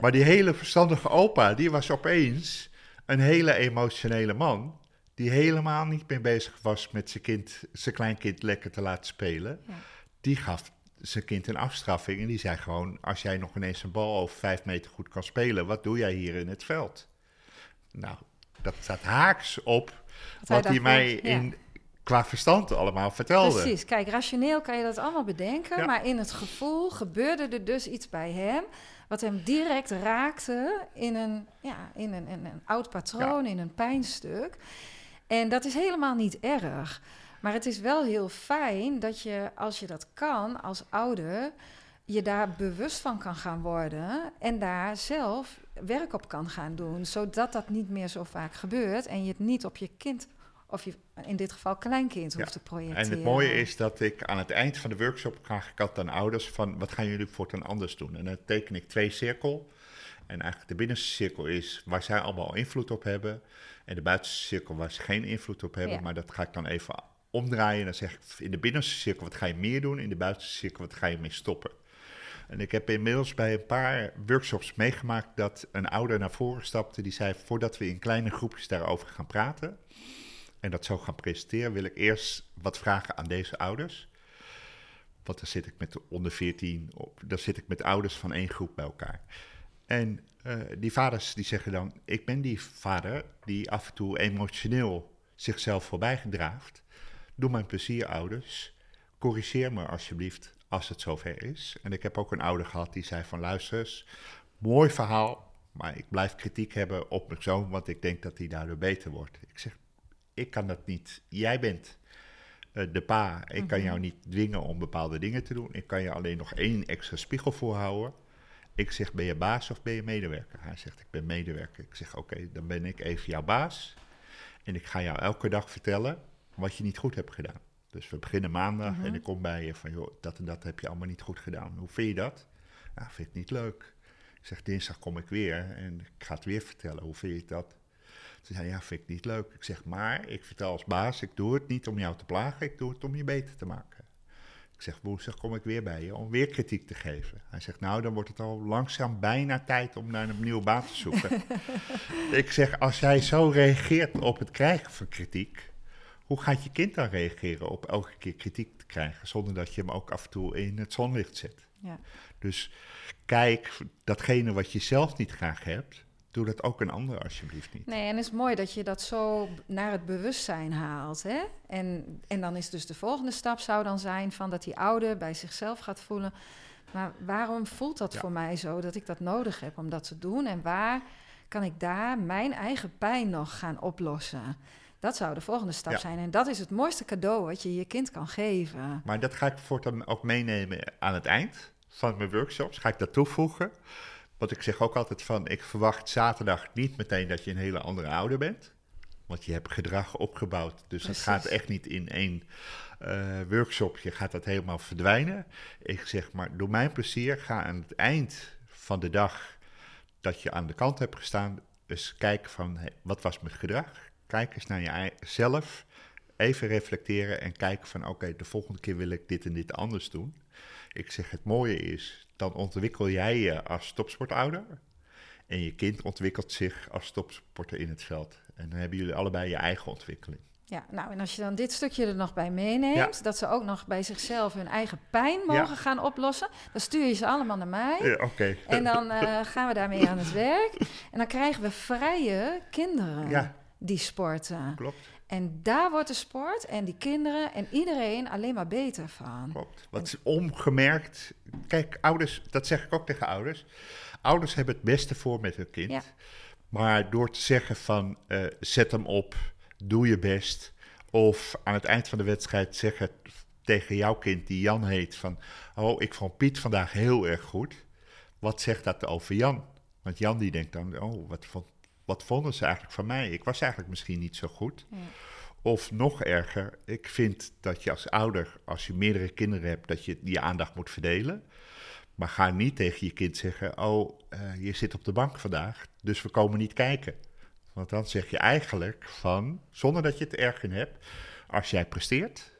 Maar die hele verstandige opa, die was opeens een hele emotionele man. Die helemaal niet meer bezig was met zijn kind, zijn kleinkind lekker te laten spelen. Ja. Die gaf zijn kind een afstraffing en die zei gewoon: Als jij nog ineens een bal over vijf meter goed kan spelen, wat doe jij hier in het veld? Nou, dat staat haaks op wat hij mij in qua verstand allemaal vertelde. Precies, kijk, rationeel kan je dat allemaal bedenken, maar in het gevoel gebeurde er dus iets bij hem wat hem direct raakte in een, ja, in een, een, een oud patroon, in een pijnstuk. En dat is helemaal niet erg. Maar het is wel heel fijn dat je, als je dat kan als ouder, je daar bewust van kan gaan worden en daar zelf werk op kan gaan doen, zodat dat niet meer zo vaak gebeurt en je het niet op je kind of je in dit geval kleinkind hoeft Ja. te projecteren. En het mooie is dat ik aan het eind van de workshop vraag ik aan ouders van wat gaan jullie voortaan anders doen? En dan teken ik twee cirkel. En eigenlijk de binnenste cirkel is waar zij allemaal invloed op hebben. En de buitenste cirkel waar ze geen invloed op hebben. Ja. Maar dat ga ik dan even omdraaien. En dan zeg ik in de binnenste cirkel wat ga je meer doen? In de buitenste cirkel wat ga je mee stoppen? En ik heb inmiddels bij een paar workshops meegemaakt dat een ouder naar voren stapte. Die zei, voordat we in kleine groepjes daarover gaan praten en dat zo gaan presenteren, wil ik eerst wat vragen aan deze ouders. Want dan zit ik met de onder 14, op, dan zit ik met ouders van één groep bij elkaar. En eh, die vaders die zeggen dan, ik ben die vader die af en toe emotioneel zichzelf voorbij gedraagt. Doe mijn plezier, ouders. Corrigeer me alsjeblieft als het zover is. En ik heb ook een ouder gehad die zei van, luister mooi verhaal, maar ik blijf kritiek hebben op mijn zoon, want ik denk dat hij daardoor beter wordt. Ik zeg, ik kan dat niet. Jij bent eh, de pa. Ik kan jou niet dwingen om bepaalde dingen te doen. Ik kan je alleen nog één extra spiegel voorhouden. Ik zeg, ben je baas of ben je medewerker? Hij zegt, ik ben medewerker. Ik zeg, oké, dan ben ik even jouw baas. En ik ga jou elke dag vertellen wat je niet goed hebt gedaan. Dus we beginnen maandag en ik kom bij je van, joh, dat en dat heb je allemaal niet goed gedaan. Hoe vind je dat? Nou, vind ik niet leuk. Ik zeg, dinsdag kom ik weer en ik ga het weer vertellen. Hoe vind je dat? Ze zei, ja, vind ik niet leuk. Ik zeg, maar ik vertel als baas, ik doe het niet om jou te plagen, ik doe het om je beter te maken. Ik zeg, woensdag kom ik weer bij je om weer kritiek te geven. Hij zegt, nou, dan wordt het al langzaam bijna tijd om naar een nieuwe baan te zoeken. ik zeg, als jij zo reageert op het krijgen van kritiek, hoe gaat je kind dan reageren op elke keer kritiek te krijgen, zonder dat je hem ook af en toe in het zonlicht zet? Ja. Dus kijk, datgene wat je zelf niet graag hebt, doe dat ook een ander alsjeblieft niet. Nee, en het is mooi dat je dat zo naar het bewustzijn haalt. Hè? En, en dan is dus de volgende stap zou dan zijn van dat die ouder bij zichzelf gaat voelen. Maar waarom voelt dat Ja. voor mij zo dat ik dat nodig heb om dat te doen? En waar kan ik daar mijn eigen pijn nog gaan oplossen? Dat zou de volgende stap Ja. zijn. En dat is het mooiste cadeau wat je je kind kan geven. Maar dat ga ik voortaan ook meenemen aan het eind van mijn workshops. Ga ik dat toevoegen. Want ik zeg ook altijd van, ik verwacht zaterdag niet meteen dat je een hele andere ouder bent. Want je hebt gedrag opgebouwd. Dus Precies. dat gaat echt niet in één eh, workshopje, gaat dat helemaal verdwijnen. Ik zeg maar, doe mijn plezier, ga aan het eind van de dag dat je aan de kant hebt gestaan, eens kijken van, wat was mijn gedrag? Kijk eens naar jezelf, even reflecteren en kijken van, oké, de volgende keer wil ik dit en dit anders doen. Ik zeg, het mooie is, dan ontwikkel jij je als topsportouder. En je kind ontwikkelt zich als topsporter in het veld. En dan hebben jullie allebei je eigen ontwikkeling. Ja, nou en als je dan dit stukje er nog bij meeneemt, dat ze ook nog bij zichzelf hun eigen pijn mogen Ja. gaan oplossen, dan stuur je ze allemaal naar mij. Ja, Oké. En dan eh, gaan we daarmee aan het werk. En dan krijgen we vrije kinderen die sporten. klopt. En daar wordt de sport en die kinderen en iedereen alleen maar beter van. Klopt. Wat is ongemerkt. Kijk, ouders, dat zeg ik ook tegen ouders. Ouders hebben het beste voor met hun kind. Ja. Maar door te zeggen van eh, zet hem op, doe je best. Of aan het eind van de wedstrijd zeggen tegen jouw kind die Jan heet van... Oh, ik vond Piet vandaag heel erg goed. Wat zegt dat over Jan? Want Jan die denkt dan, oh, wat, vond, wat vonden ze eigenlijk van mij? Ik was eigenlijk misschien niet zo goed. Ja. Of nog erger, ik vind dat je als ouder, als je meerdere kinderen hebt, dat je je aandacht moet verdelen. Maar ga niet tegen je kind zeggen: Oh, eh, je zit op de bank vandaag, dus we komen niet kijken. Want dan zeg je eigenlijk van, zonder dat je het erg in hebt, als jij presteert,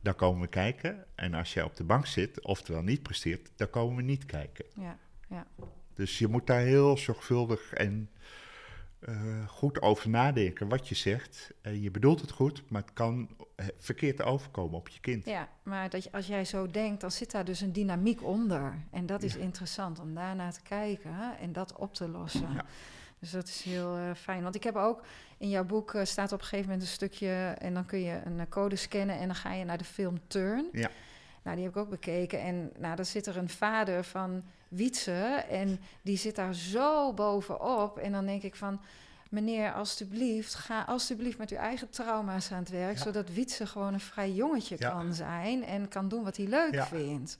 dan komen we kijken. En als jij op de bank zit, oftewel niet presteert, dan komen we niet kijken. Ja, ja. Dus je moet daar heel zorgvuldig en eh, goed over nadenken wat je zegt. En je bedoelt het goed, maar het kan eh, verkeerd overkomen op je kind. ja maar dat je, als jij zo denkt, dan zit daar dus een dynamiek onder. En dat is interessant om daarnaar te kijken hè, en dat op te lossen. Ja. Dus dat is heel fijn. Want ik heb ook in jouw boek staat op een gegeven moment een stukje. En dan kun je een code scannen en dan ga je naar de film Turn. Ja. Nou, die heb ik ook bekeken. En nou, dan zit er een vader van Wietse. En die zit daar zo bovenop. En dan denk ik van. Meneer, alstublieft, ga alstublieft met uw eigen trauma's aan het werk. Ja. Zodat Wietse gewoon een vrij jongetje Ja. kan zijn. En kan doen wat hij leuk Ja. vindt.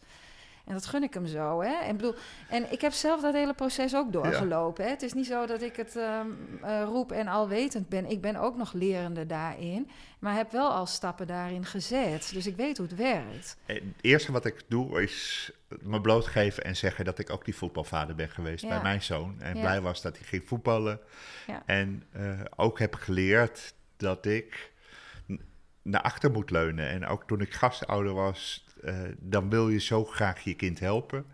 En dat gun ik hem zo. Hè? En, bedoel, en ik heb zelf dat hele proces ook doorgelopen. Hè? Het is niet zo dat ik het um, uh, roep en alwetend ben. Ik ben ook nog lerende daarin. Maar heb wel al stappen daarin gezet. Dus ik weet hoe het werkt. Het eerste wat ik doe is me blootgeven en zeggen dat ik ook die voetbalvader ben geweest bij mijn zoon. En blij was dat hij ging voetballen. Ja. En uh, ook heb geleerd dat ik naar achter moet leunen. En ook toen ik gastouder was, dan wil je zo graag je kind helpen.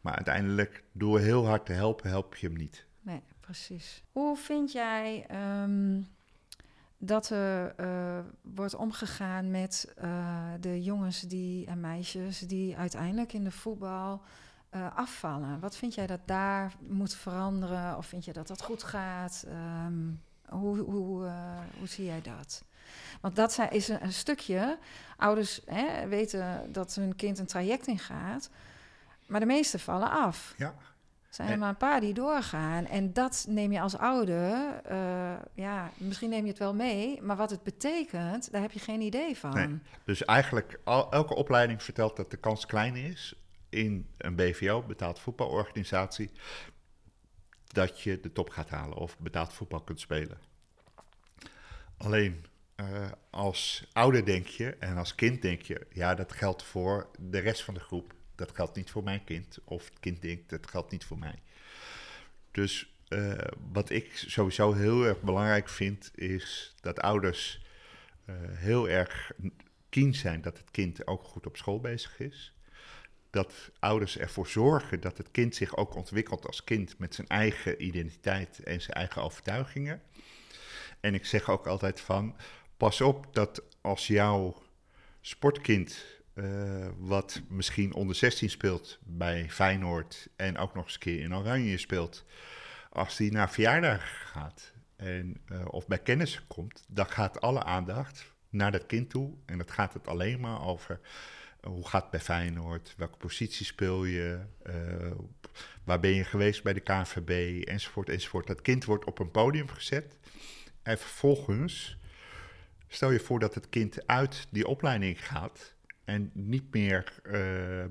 Maar uiteindelijk, door heel hard te helpen, help je hem niet. Nee, precies. Hoe vind jij um, dat er uh, wordt omgegaan met uh, de jongens die, en meisjes die uiteindelijk in de voetbal afvallen? Wat vind jij dat daar moet veranderen? Of vind je dat dat goed gaat? Um, hoe, hoe, hoe zie jij dat? Want dat is een, stukje. Ouders hè, weten dat hun kind een traject ingaat, maar de meeste vallen af. Ja. Er zijn er maar een paar die doorgaan. En dat neem je als ouder, uh, ja, misschien neem je het wel mee, maar wat het betekent, daar heb je geen idee van. Nee. Dus eigenlijk, al, elke opleiding vertelt dat de kans klein is in een BVO, betaald voetbalorganisatie, dat je de top gaat halen of betaald voetbal kunt spelen. Alleen uh, als ouder denk je en als kind denk je, ja, dat geldt voor de rest van de groep. Dat geldt niet voor mijn kind. Of het kind denkt, dat geldt niet voor mij. Dus uh, wat ik sowieso heel erg belangrijk vind, is dat ouders uh, heel erg keen zijn dat het kind ook goed op school bezig is. Dat ouders ervoor zorgen dat het kind zich ook ontwikkelt als kind met zijn eigen identiteit en zijn eigen overtuigingen. En ik zeg ook altijd van, pas op dat als jouw sportkind, uh, wat misschien onder 16 speelt bij Feyenoord en ook nog eens een keer in Oranje speelt, als die naar verjaardag gaat en, uh, of bij kennis komt, dan gaat alle aandacht naar dat kind toe. En dat gaat het alleen maar over uh, hoe gaat het bij Feyenoord, welke positie speel je, waar ben je geweest bij de KNVB, enzovoort, enzovoort. Dat kind wordt op een podium gezet en vervolgens Stel je voor dat het kind uit die opleiding gaat en niet meer uh,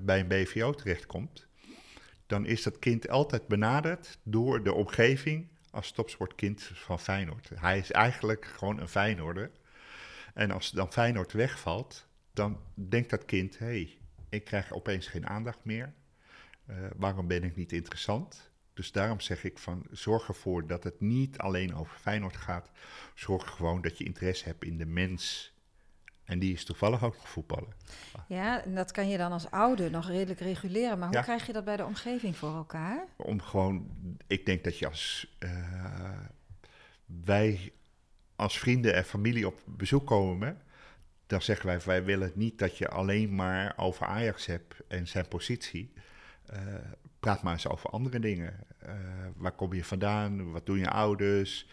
bij een BVO terechtkomt, dan is dat kind altijd benaderd door de omgeving als topsportkind van Feyenoord. Hij is eigenlijk gewoon een Feyenoorder. En als dan Feyenoord wegvalt, dan denkt dat kind: hé, hey, ik krijg opeens geen aandacht meer. Uh, waarom ben ik niet interessant? Dus daarom zeg ik van zorg ervoor dat het niet alleen over Feyenoord gaat. Zorg gewoon dat je interesse hebt in de mens. En die is toevallig ook voetballen. Ja, en dat kan je dan als ouder nog redelijk reguleren. Maar hoe krijg je dat bij de omgeving voor elkaar? Om gewoon, ik denk dat je als uh, wij als vrienden en familie op bezoek komen, dan zeggen wij, wij willen niet dat je alleen maar over Ajax hebt en zijn positie. Uh, praat maar eens over andere dingen. Uh, waar kom je vandaan? Wat doen je ouders?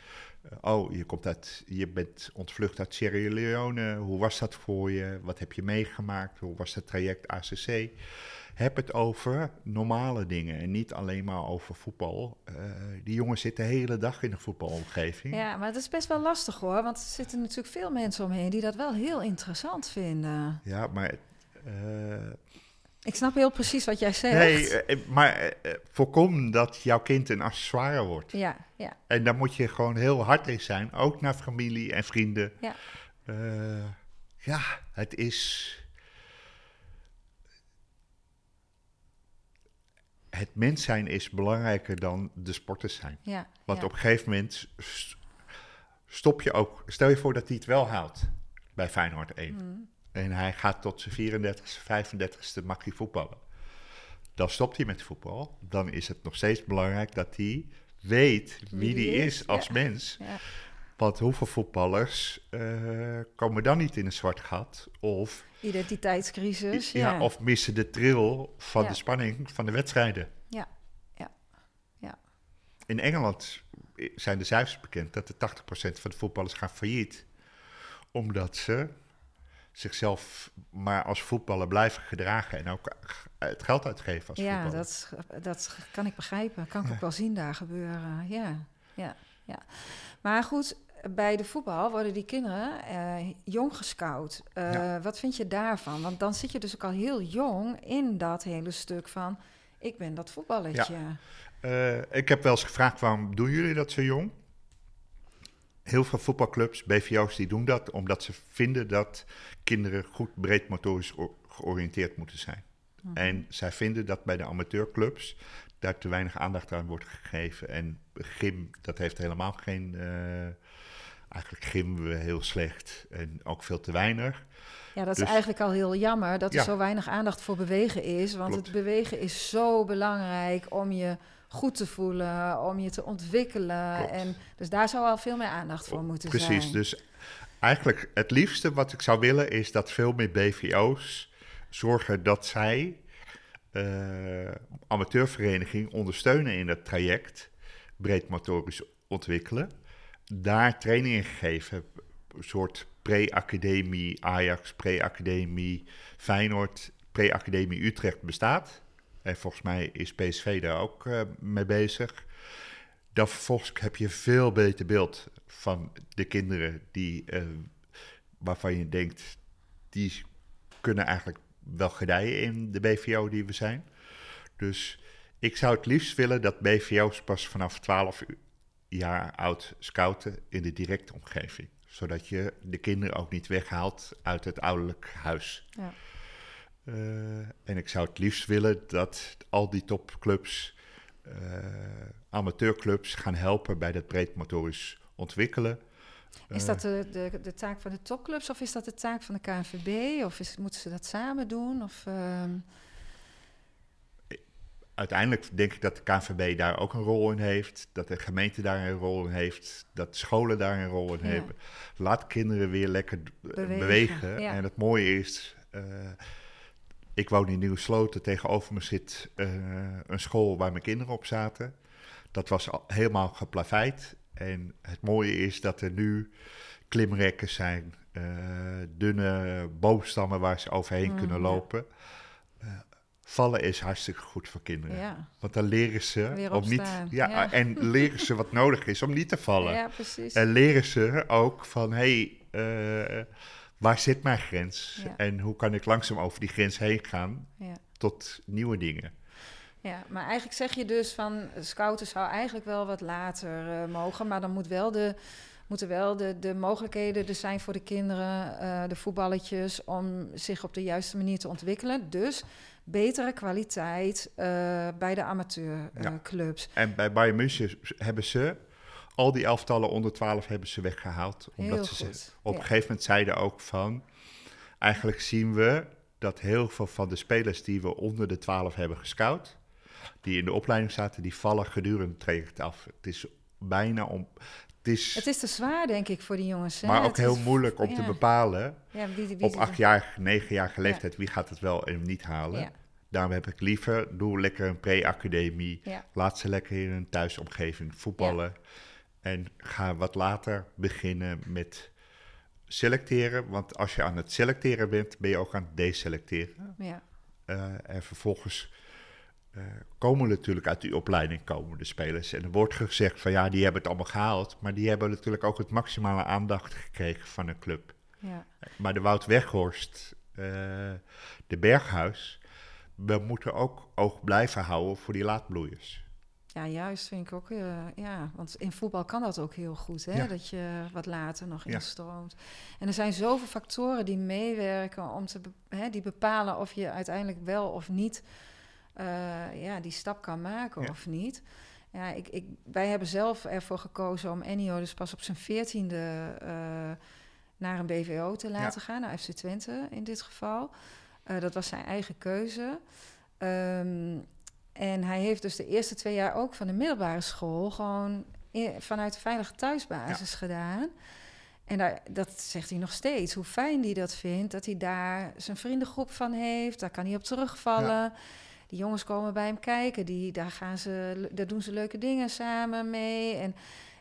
Uh, oh, je, komt uit, je bent ontvlucht uit Sierra Leone. Hoe was dat voor je? Wat heb je meegemaakt? Hoe was het traject ACC? Heb het over normale dingen en niet alleen maar over voetbal. Uh, die jongens zitten de hele dag in de voetbalomgeving. Ja, maar het is best wel lastig hoor. Want er zitten natuurlijk veel mensen omheen die dat wel heel interessant vinden. Ja, maar ik snap heel precies wat jij zegt. Nee, eh, eh, maar eh, voorkom dat jouw kind een accessoire wordt. Ja, ja. En daar moet je gewoon heel hard in zijn, ook naar familie en vrienden. Ja, uh, ja het is. Het mens zijn is belangrijker dan de sporters zijn. Ja, Want op een gegeven moment stop je ook. Stel je voor dat hij het wel haalt bij Feyenoord 1. Mm. En hij gaat tot zijn 34ste, 35ste mag hij voetballen. Dan stopt hij met voetbal. Dan is het nog steeds belangrijk dat hij weet wie, hij is, als mens. Ja. Want hoeveel voetballers uh, komen dan niet in een zwart gat? Of identiteitscrisis. Ja, ja. of missen de trill van de spanning van de wedstrijden. Ja, ja, ja. In Engeland zijn de cijfers bekend dat de 80% van de voetballers gaan failliet. Omdat ze zichzelf maar als voetballer blijven gedragen en ook het geld uitgeven als ja, dat, dat kan ik begrijpen. Kan ik ook wel zien daar gebeuren. Ja, ja, ja. Maar goed, bij de voetbal worden die kinderen eh, jong gescout. Eh, Ja. Wat vind je daarvan? Want dan zit je dus ook al heel jong in dat hele stuk van... ik ben dat voetballetje. Eh, ik heb wel eens gevraagd, waarom doen jullie dat zo jong? Heel veel voetbalclubs, BVO's, die doen dat omdat ze vinden dat kinderen goed breed motorisch georiënteerd moeten zijn. Mhm. En zij vinden dat bij de amateurclubs daar te weinig aandacht aan wordt gegeven. En gym, dat heeft helemaal geen... eh, eigenlijk gymmen we heel slecht en ook veel te weinig. Ja, dat is Dus- eigenlijk al heel jammer dat er Ja. zo weinig aandacht voor bewegen is. Want Klopt. het bewegen is zo belangrijk om je goed te voelen, om je te ontwikkelen. Klopt. En, dus daar zou al veel meer aandacht voor moeten Precies, zijn. dus eigenlijk het liefste wat ik zou willen is dat veel meer BVO's zorgen dat zij eh amateurvereniging ondersteunen in het traject breed motorisch ontwikkelen. Daar trainingen geven, een soort pre-academie Ajax, pre-academie Feyenoord, pre-academie Utrecht bestaat. En volgens mij is PSV daar ook eh, mee bezig. Dan vervolgens heb je veel beter beeld van de kinderen die, eh, waarvan je denkt, die kunnen eigenlijk wel gedijen in de BVO die we zijn. Dus ik zou het liefst willen dat BVO's pas vanaf 12 u- jaar oud scouten in de directe omgeving. Zodat je de kinderen ook niet weghaalt uit het ouderlijk huis. Ja. Eh, en ik zou het liefst willen dat al die topclubs, eh, amateurclubs, gaan helpen bij dat breed motorisch ontwikkelen. Is Eh, dat de, de, de taak van de topclubs of is dat de taak van de KNVB? Of is, moeten ze dat samen doen? Of, ehm, uiteindelijk denk ik dat de KNVB daar ook een rol in heeft, dat de gemeente daar een rol in heeft, dat scholen daar een rol in Ja. hebben. Laat kinderen weer lekker Bewegen, bewegen. ja. En het mooie is, ik woon in Nieuwsloten, tegenover me zit eh, een school waar mijn kinderen op zaten. Dat was al helemaal geplaveid. En het mooie is dat er nu klimrekken zijn, eh, dunne boomstammen waar ze overheen Mm, kunnen lopen. Eh, vallen is hartstikke goed voor kinderen. ja. Want dan leren ze om niet. Ja, ja. en leren ze wat nodig is om niet te vallen. ja, precies. En leren ze ook van hé, hey, waar zit mijn grens? Ja. En hoe kan ik langzaam over die grens heen gaan Ja. tot nieuwe dingen? Ja, maar eigenlijk zeg je dus van scouten zou eigenlijk wel wat later eh, mogen, maar dan moet wel de, moeten wel de, de mogelijkheden er zijn voor de kinderen, eh, de voetballetjes, om zich op de juiste manier te ontwikkelen. Dus betere kwaliteit eh, bij de Ja. amateurclubs. En bij Bayern München hebben ze al die elftallen onder 12 hebben ze weggehaald. Omdat ze op een gegeven moment zeiden ook van... Eigenlijk zien we dat heel veel van de spelers die we onder de 12 hebben gescout... die in de opleiding zaten, die vallen gedurende het traject af. Het is bijna om... Het is, Het is te zwaar, denk ik, voor die jongens. hè? maar ook Het heel is- moeilijk om te bepalen... Ja, wie, wie, op achtjarige, negenjarige leeftijd... wie gaat het wel en niet halen. Daarom heb ik liever, doe lekker een pre-academie... Laat ze lekker in een thuisomgeving voetballen. En ga wat later beginnen met selecteren. Want als je aan het selecteren bent, ben je ook aan het deselecteren. Ja. Eh, en vervolgens eh, komen natuurlijk uit die opleiding komen de spelers. En er wordt gezegd van ja, die hebben het allemaal gehaald. Maar die hebben natuurlijk ook het maximale aandacht gekregen van een club. Ja. Maar de Wout Weghorst, eh, de Berghuis... We moeten ook oog blijven houden voor die laadbloeiers. Ja, juist vind ik ook. eh, ja, want in voetbal kan dat ook heel goed, hè? Ja. Dat je wat later nog Ja. instroomt. En er zijn zoveel factoren die meewerken om te be- hè, die bepalen of je uiteindelijk wel of niet eh, ja, die stap kan maken Ja. of niet. Ja, ik, ik, wij hebben zelf ervoor gekozen om Ennio dus pas op zijn veertiende eh naar een BVO te laten gaan, naar FC Twente in dit geval. Dat was zijn eigen keuze. Ehm, en hij heeft dus de eerste twee jaar ook van de middelbare school gewoon vanuit de veilige thuisbasis gedaan. En daar, dat zegt hij nog steeds, hoe fijn hij dat vindt, dat hij daar zijn vriendengroep van heeft. Daar kan hij op terugvallen. Die jongens komen bij hem kijken, die, daar, gaan ze, daar doen ze leuke dingen samen mee. En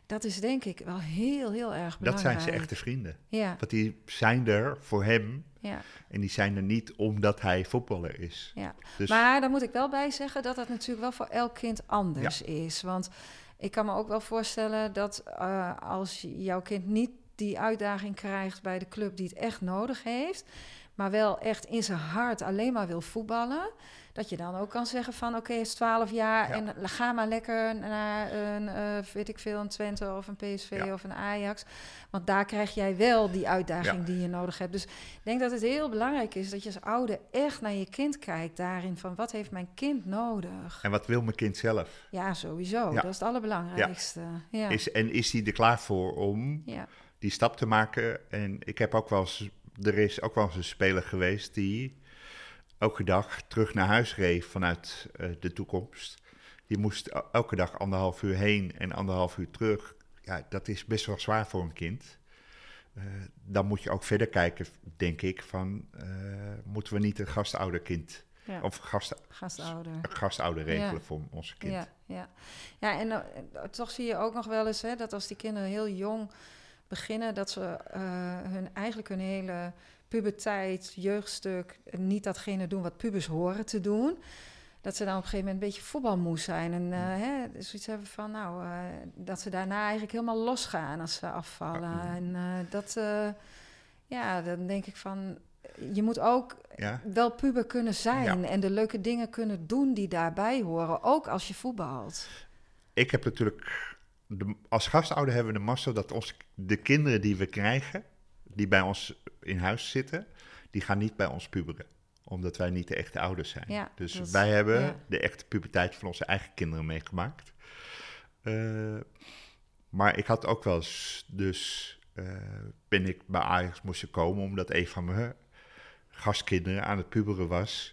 dat is denk ik wel heel, heel erg Dat belangrijk. zijn zijn echte vrienden. Ja, Want die zijn er voor hem ja, en die zijn er niet omdat hij voetballer is. ja. Dus Maar daar moet ik wel bij zeggen dat dat natuurlijk wel voor elk kind anders is. Want ik kan me ook wel voorstellen dat uh, als jouw kind niet die uitdaging krijgt bij de club die het echt nodig heeft, maar wel echt in zijn hart alleen maar wil voetballen, dat je dan ook kan zeggen van oké, okay, het is 12 jaar en ga maar lekker naar een, uh, weet ik veel, een Twente of een PSV of een Ajax. Want daar krijg jij wel die uitdaging die je nodig hebt. Dus ik denk dat het heel belangrijk is dat je als ouder echt naar je kind kijkt daarin van wat heeft mijn kind nodig. En wat wil mijn kind zelf? Ja, sowieso. Dat is het allerbelangrijkste. Ja. Is, en is hij er klaar voor om die stap te maken? En ik heb ook wel eens, er is ook wel eens een speler geweest die elke dag terug naar huis reed vanuit uh, de toekomst. Die moest elke dag anderhalf uur heen en anderhalf uur terug. Ja, dat is best wel zwaar voor een kind. Uh, dan moet je ook verder kijken, denk ik, van uh, moeten we niet een gastouderkind ja. of gast, gastouder. gastouder regelen ja. voor onze kind. Ja, ja. ja en toch zie je ook nog wel eens hè, dat als die kinderen heel jong beginnen, dat ze hun eigenlijk hun hele puberteit, jeugdstuk, niet datgene doen wat pubers horen te doen. Dat ze dan op een gegeven moment een beetje voetbalmoe zijn. En uh, hè, zoiets hebben van, nou, uh, dat ze daarna eigenlijk helemaal losgaan als ze afvallen. En uh, dat, ja, dan denk ik van, je moet ook ja. wel puber kunnen zijn. Ja. En de leuke dingen kunnen doen die daarbij horen, ook als je voetbalt. Ik heb natuurlijk, de, als gastouder hebben we de massa dat ons, de kinderen die we krijgen, die bij ons in huis zitten, die gaan niet bij ons puberen omdat wij niet de echte ouders zijn. Ja, dus wij hebben de echte puberteit van onze eigen kinderen meegemaakt. Uh, maar ik had ook wel eens, dus uh, ben ik bij Ajax moesten komen omdat een van mijn gastkinderen aan het puberen was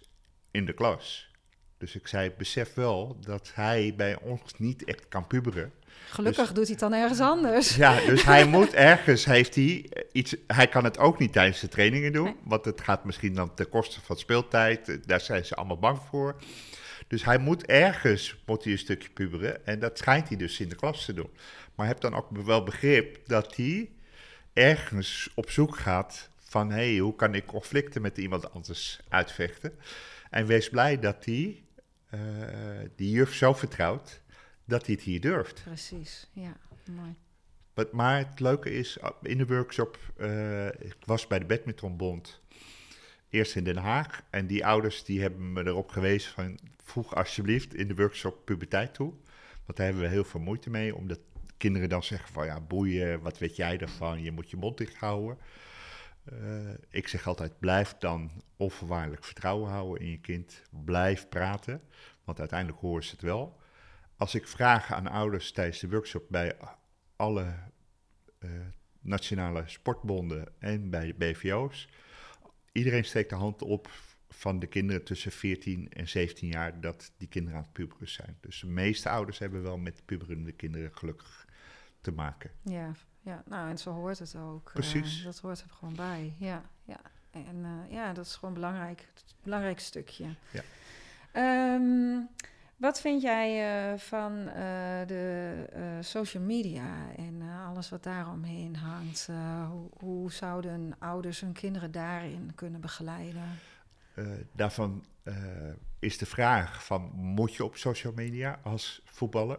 in de klas. Dus ik zei, besef wel dat hij bij ons niet echt kan puberen. Gelukkig dus- doet hij het dan ergens anders. Ja, dus hij moet ergens, heeft hij iets, hij kan het ook niet tijdens de trainingen doen, want het gaat misschien dan ten koste van speeltijd, daar zijn ze allemaal bang voor. Dus hij moet ergens, moet hij een stukje puberen en dat schijnt hij dus in de klas te doen. Maar heb dan ook wel begrip dat hij ergens op zoek gaat van, hé, hey, hoe kan ik conflicten met iemand anders uitvechten? En wees blij dat hij uh, die juf zo vertrouwt dat hij het hier durft. Precies, ja, mooi. Maar, maar het leuke is, uh, in de workshop, uh, ik was bij de Badmintonbond eerst in Den Haag. En die ouders die hebben me erop gewezen van, voeg alsjeblieft in de workshop puberteit toe. Want daar hebben we heel veel moeite mee, omdat kinderen dan zeggen van, ja, boeien, wat weet jij ervan, je moet je mond dicht houden. Uh, ik zeg altijd, blijf dan onvoorwaardelijk vertrouwen houden in je kind. Blijf praten, want uiteindelijk horen ze het wel. Als ik vraag aan ouders tijdens de workshop bij alle uh, nationale sportbonden en bij de BVO's, iedereen steekt de hand op van de kinderen tussen 14 en 17 jaar dat die kinderen aan het puberen zijn. Dus de meeste ouders hebben wel met puberende kinderen gelukkig te maken. Ja, ja, nou en zo hoort het ook. Precies. Uh, dat hoort er gewoon bij. Ja, ja. En uh, ja, dat is gewoon belangrijk. Belangrijk stukje. Ja. Um, wat vind jij uh, van uh, de uh, social media en alles wat daaromheen hangt? Hoe, hoe, zouden ouders hun kinderen daarin kunnen begeleiden? daarvan is de vraag van, moet je op social media als voetballer?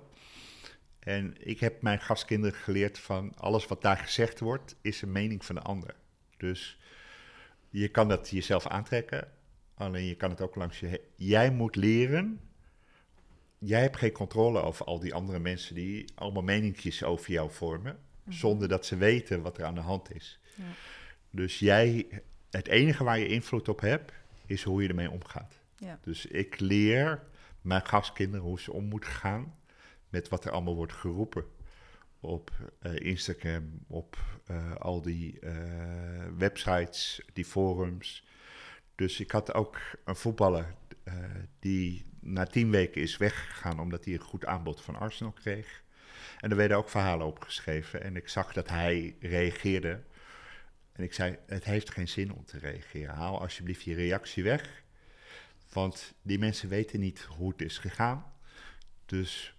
En ik heb mijn gastkinderen geleerd van alles wat daar gezegd wordt, is een mening van de ander. Dus je kan dat jezelf aantrekken, alleen je kan het ook langs je. Jij moet leren. Jij hebt geen controle over al die andere mensen die allemaal meninkjes over jou vormen, mhm. zonder dat ze weten wat er aan de hand is. Ja. Dus jij, het enige waar je invloed op hebt, is hoe je ermee omgaat. Ja. Dus ik leer mijn gastkinderen hoe ze om moeten gaan met wat er allemaal wordt geroepen op uh, Instagram, op uh, al die uh, websites, die forums. Dus ik had ook een voetballer die na tien weken is weggegaan omdat hij een goed aanbod van Arsenal kreeg. En er werden ook verhalen opgeschreven en ik zag dat hij reageerde. En ik zei, het heeft geen zin om te reageren. Haal alsjeblieft je reactie weg. Want die mensen weten niet hoe het is gegaan. Dus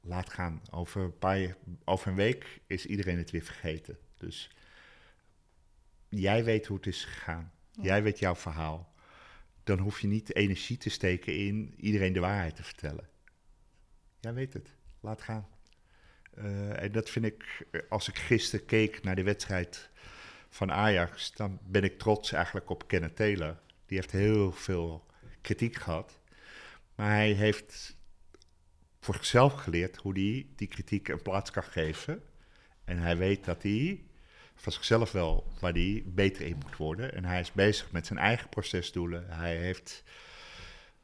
laat gaan. Over een, paar, over een week is iedereen het weer vergeten. Dus jij weet hoe het is gegaan. Jij weet jouw verhaal. Dan hoef je niet energie te steken in iedereen de waarheid te vertellen. Jij weet het. Laat gaan. Uh, en dat vind ik, als ik gisteren keek naar de wedstrijd van Ajax, dan ben ik trots eigenlijk op Kenneth Taylor. Die heeft heel veel kritiek gehad. Maar hij heeft voor zichzelf geleerd hoe hij die kritiek een plaats kan geven. En hij weet dat hij van zichzelf wel waar hij beter in moet worden. En hij is bezig met zijn eigen procesdoelen. Hij heeft,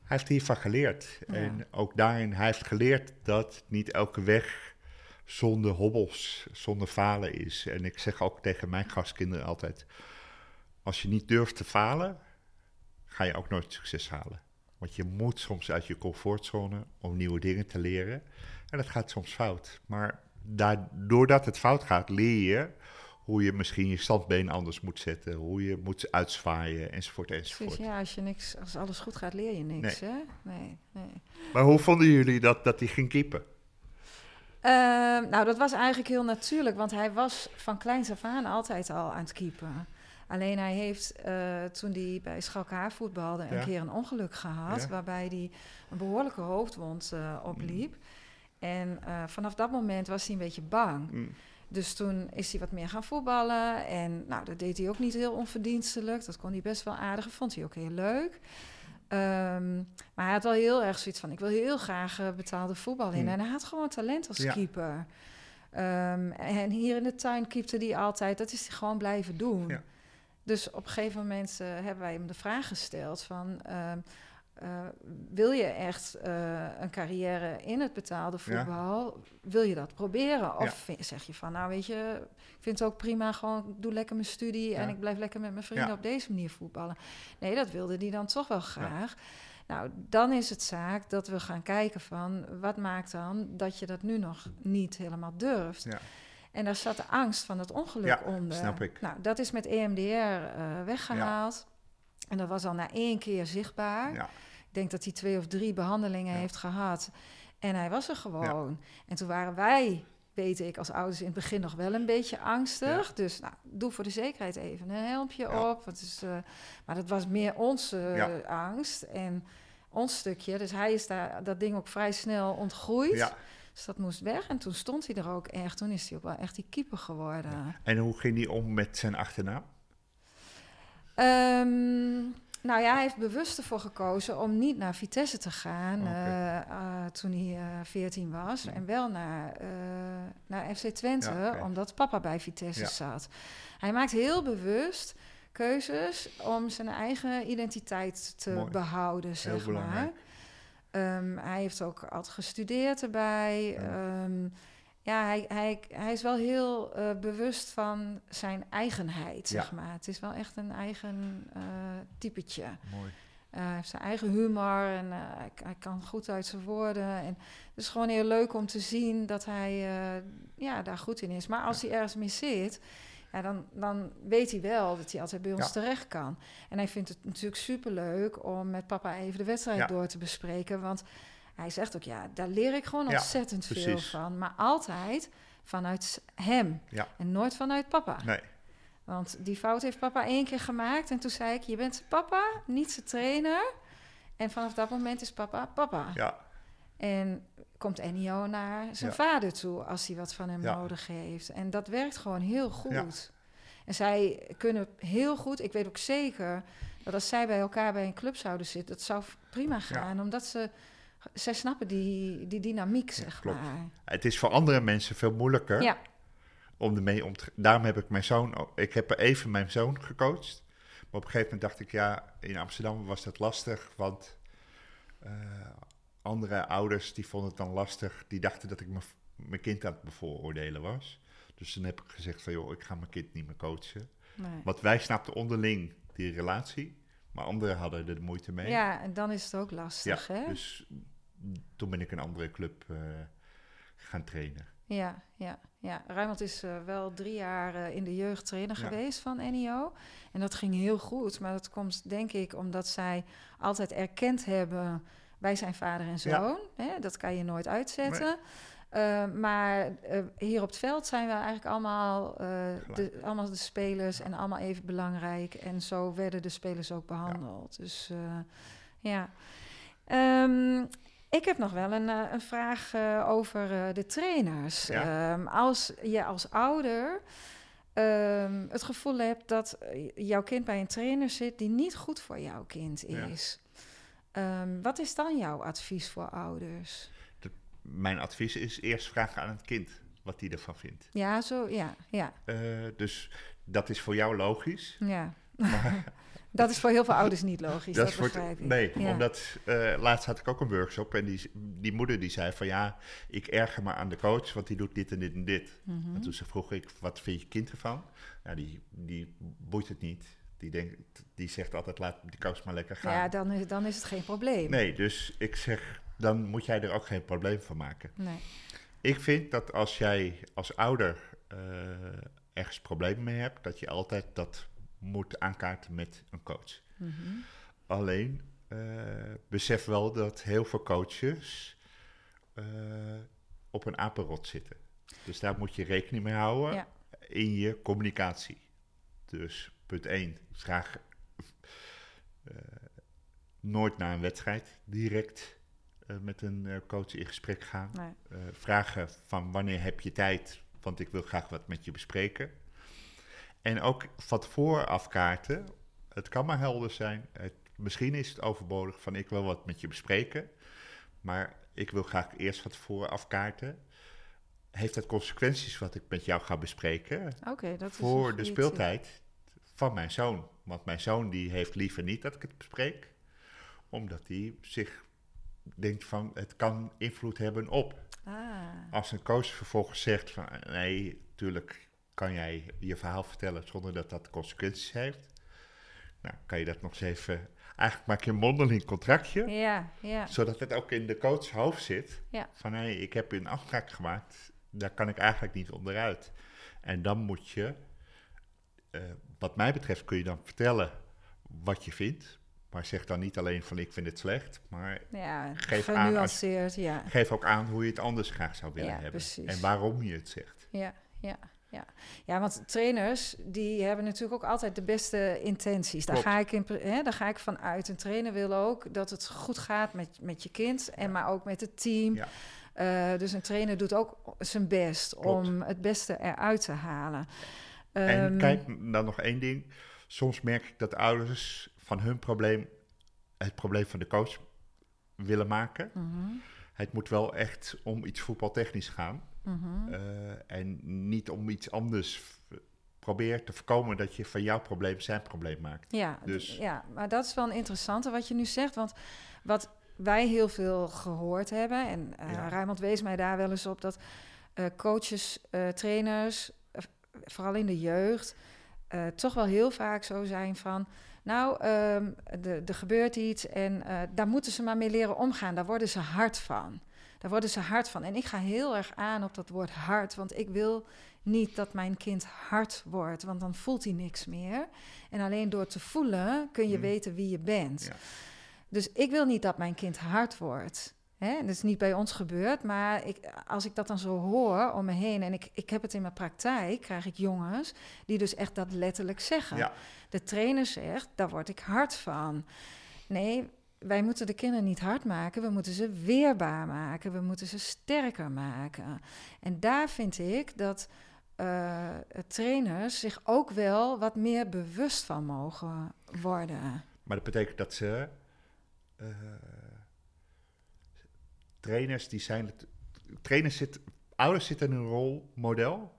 hij heeft hiervan geleerd. En ook daarin, hij heeft geleerd dat niet elke weg zonder hobbels, zonder falen is. En ik zeg ook tegen mijn gastkinderen altijd: als je niet durft te falen, ga je ook nooit succes halen. Want je moet soms uit je comfortzone om nieuwe dingen te leren. En dat gaat soms fout. Maar doordat het fout gaat, leer je hoe je misschien je standbeen anders moet zetten, hoe je moet uitzwaaien, enzovoort, enzovoort. Precies, ja, als, je niks, als alles goed gaat, leer je niks, nee. hè? Nee, nee. Maar hoe vonden jullie dat, dat hij ging keepen? Ehm, nou, dat was eigenlijk heel natuurlijk, want hij was van kleins af aan altijd al aan het keepen. Alleen hij heeft uh, toen hij bij Schalke voetbalde een keer een ongeluk gehad, waarbij hij een behoorlijke hoofdwond uh, opliep. Mm. En uh, vanaf dat moment was hij een beetje bang. Mm. Dus toen is hij wat meer gaan voetballen. En nou, dat deed hij ook niet heel onverdienstelijk. Dat kon hij best wel aardig. vond hij ook heel leuk. Um, maar hij had wel heel erg zoiets van: ik wil heel graag uh, betaalde voetbal in. Mm. En hij had gewoon talent als keeper. Um, en hier in de tuin keepte hij altijd. Dat is hij gewoon blijven doen. Ja. Dus op een gegeven moment uh, hebben wij hem de vraag gesteld van... Um, uh, wil je echt uh, een carrière in het betaalde voetbal? Wil je dat proberen? Of ja. zeg je van, nou weet je, ik vind het ook prima, gewoon doe lekker mijn studie ja. en ik blijf lekker met mijn vrienden op deze manier voetballen. Nee, dat wilde hij dan toch wel graag. Nou, dan is het zaak dat we gaan kijken van, wat maakt dan dat je dat nu nog niet helemaal durft? En daar zat de angst van het ongeluk ja, onder. snap ik. Nou, dat is met EMDR uh, weggehaald. En dat was al na één keer zichtbaar. Ja. Ik denk dat hij twee of drie behandelingen heeft gehad. En hij was er gewoon. En toen waren wij, weet ik, als ouders in het begin nog wel een beetje angstig. Dus nou, doe voor de zekerheid even een helmpje op. Want is, uh, maar dat was meer onze angst en ons stukje. Dus hij is daar dat ding ook vrij snel ontgroeid. Dus dat moest weg. En toen stond hij er ook echt. Toen is hij ook wel echt die keeper geworden. En hoe ging hij om met zijn achternaam? Um, nou ja, hij heeft bewust ervoor gekozen om niet naar Vitesse te gaan okay. uh, uh, toen hij uh, 14 was. En wel naar, eh, naar FC Twente, ja, okay. omdat papa bij Vitesse ja. zat. Hij maakt heel bewust keuzes om zijn eigen identiteit te Mooi. behouden, heel zeg maar. Um, hij heeft ook altijd gestudeerd erbij. Ja. Um, ja, hij, hij, hij is wel heel uh, bewust van zijn eigenheid, zeg maar. Het is wel echt een eigen uh, typetje. Mooi. Uh, hij heeft zijn eigen humor en hij, hij, kan goed uit zijn woorden. En het is gewoon heel leuk om te zien dat hij ja, daar goed in is. Maar als ja. hij ergens mis zit, ja, dan, dan weet hij wel dat hij altijd bij ons ja. terecht kan. En hij vindt het natuurlijk superleuk om met papa even de wedstrijd door te bespreken. Want hij zegt ook, ja, daar leer ik gewoon ontzettend veel van. Maar altijd vanuit hem ja. en nooit vanuit papa. Nee. Want die fout heeft papa één keer gemaakt. En toen zei ik, je bent papa, niet zijn trainer. En vanaf dat moment is papa papa. Ja. En komt Ennio naar zijn ja. vader toe als hij wat van hem ja. nodig heeft. En dat werkt gewoon heel goed. En zij kunnen heel goed, ik weet ook zeker... dat als zij bij elkaar bij een club zouden zitten... dat zou prima gaan, omdat ze zij snappen die, die dynamiek, zeg ja, maar. Het is voor andere mensen veel moeilijker ja. om ermee om te Daarom heb ik mijn zoon... Ik heb even mijn zoon gecoacht. Maar op een gegeven moment dacht ik, ja, in Amsterdam was dat lastig, want... Uh, andere ouders die vonden het dan lastig. Die dachten dat ik mijn kind aan het bevooroordelen was. Dus toen heb ik gezegd van, joh, ik ga mijn kind niet meer coachen. Nee. Want wij snapten onderling die relatie. Maar anderen hadden er moeite mee. Ja, en dan is het ook lastig, ja, hè? Dus toen ben ik een andere club uh, gaan trainen. Ja, ja, ja. Rijmond is uh, wel drie jaar uh, in de jeugd trainer ja. geweest van NIO. En dat ging heel goed. Maar dat komt denk ik omdat zij altijd erkend hebben... wij zijn vader en zoon. Ja. Hè? Dat kan je nooit uitzetten. Nee. Maar hier op het veld zijn we eigenlijk allemaal, de, allemaal de spelers en allemaal even belangrijk. En zo werden de spelers ook behandeld. Ja. Dus ja. Um, Ik heb nog wel een, eh, een vraag eh, over eh, de trainers. Ja. Ehm, als je als ouder ehm, het gevoel hebt dat jouw kind bij een trainer zit die niet goed voor jouw kind Ja. is. ehm, wat is dan jouw advies voor ouders? Mijn advies is eerst vragen aan het kind wat hij ervan vindt. Ja, zo, ja, ja, dus dat is voor jou logisch. ja. Maar dat is voor heel veel ouders niet logisch, dat, begrijp ik. Nee, Ja. omdat eh, laatst had ik ook een workshop en die, die moeder die zei van ja, ik erger me aan de coach, want die doet dit en dit en dit. Mhm. En toen ze vroeg ik, wat vind je kind ervan? Nou, die, die boeit het niet. Die, denkt, die zegt altijd, laat die coach maar lekker gaan. Ja, dan is, dan is het geen probleem. Nee, dus ik zeg, dan moet jij er ook geen probleem van maken. Nee. Ik vind dat als jij als ouder eh, ergens problemen mee hebt, dat je altijd dat moet aankaarten met een coach. Mhm. Alleen eh, besef wel dat heel veel coaches eh, op een apenrot zitten. Dus daar moet je rekening mee houden Ja. in je communicatie. Dus punt 1, vraag eh, nooit na een wedstrijd direct met een coach in gesprek gaan. Nee. Vragen van wanneer heb je tijd, want ik wil graag wat met je bespreken. En ook van tevoren afkaarten. Het kan maar helder zijn. Het, misschien is het overbodig van ik wil wat met je bespreken. Maar ik wil graag eerst van tevoren afkaarten. Heeft dat consequenties wat ik met jou ga bespreken Oké, dat voor de speeltijd van mijn zoon? Want mijn zoon die heeft liever niet dat ik het bespreek. Omdat hij zich denkt van het kan invloed hebben op. Ah, Als een coach vervolgens zegt van nee, natuurlijk kan jij je verhaal vertellen zonder dat dat consequenties heeft. Nou, kan je dat nog eens even. Eigenlijk maak je een mondeling contractje, ja, ja. zodat het ook in de coach's hoofd zit. Ja. Van hé, ik heb een afspraak gemaakt, daar kan ik eigenlijk niet onderuit. En dan moet je, eh, wat mij betreft, kun je dan vertellen wat je vindt. Maar zeg dan niet alleen van ik vind het slecht, maar Ja, Geef aan als- genuanceerd, ja. geef ook aan hoe je het anders graag zou willen Ja, hebben. precies. En waarom je het zegt. Ja, ja, ja. Ja, want trainers die hebben natuurlijk ook altijd de beste intenties. Daar Klopt. ga, ik in, hè, daar ga ik van uit. Een trainer wil ook dat het goed gaat met, met je kind, en maar ook met het team. Ja. Eh, dus een trainer doet ook zijn best Klopt. om het beste eruit te halen. En Ehm, kijk, dan nog één ding. Soms merk ik dat ouders van hun probleem het probleem van de coach willen maken. mhm, Het moet wel echt om iets voetbaltechnisch gaan. Mhm. eh, en niet om iets anders. Probeer te voorkomen dat je van jouw probleem zijn probleem maakt. Ja, Dus- ja, maar dat is wel een interessante wat je nu zegt. Want wat wij heel veel gehoord hebben, en eh Ja. Raymond wees mij daar wel eens op, dat eh, coaches, eh, trainers, eh, vooral in de jeugd, eh, toch wel heel vaak zo zijn van. Nou, de- er gebeurt iets en eh, daar moeten ze maar mee leren omgaan. Daar worden ze hard van. Daar worden ze hard van. En ik ga heel erg aan op dat woord hard, want ik wil niet dat mijn kind hard wordt, want dan voelt hij niks meer. En alleen door te voelen kun je Mm. weten wie je bent. Ja. Dus ik wil niet dat mijn kind hard wordt. Hè? Dat is niet bij ons gebeurd, maar ik, als ik dat dan zo hoor om me heen en ik, ik heb het in mijn praktijk, krijg ik jongens die dus echt dat letterlijk zeggen. Ja, De trainer zegt, daar word ik hard van. Nee, wij moeten de kinderen niet hard maken, we moeten ze weerbaar maken, we moeten ze sterker maken. En daar vind ik dat eh, trainers zich ook wel wat meer bewust van mogen worden. maar dat betekent dat ze. eh, trainers die zijn. Trainers zitten. Ouders zitten in een rolmodel.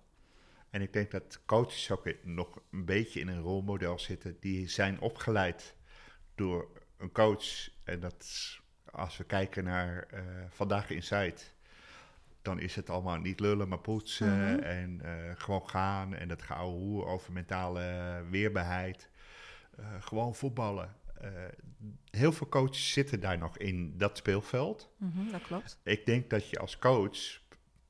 En ik denk dat coaches ook nog een beetje in een rolmodel zitten. Die zijn opgeleid door een coach. En dat als we kijken naar eh, Vandaag Inside. Dan is het allemaal niet lullen, maar poetsen. Mhm. En eh, gewoon gaan. En dat hoer over mentale weerbaarheid. Eh, gewoon voetballen. Heel veel coaches zitten daar nog in dat speelveld. Mhm, dat klopt. Ik denk dat je als coach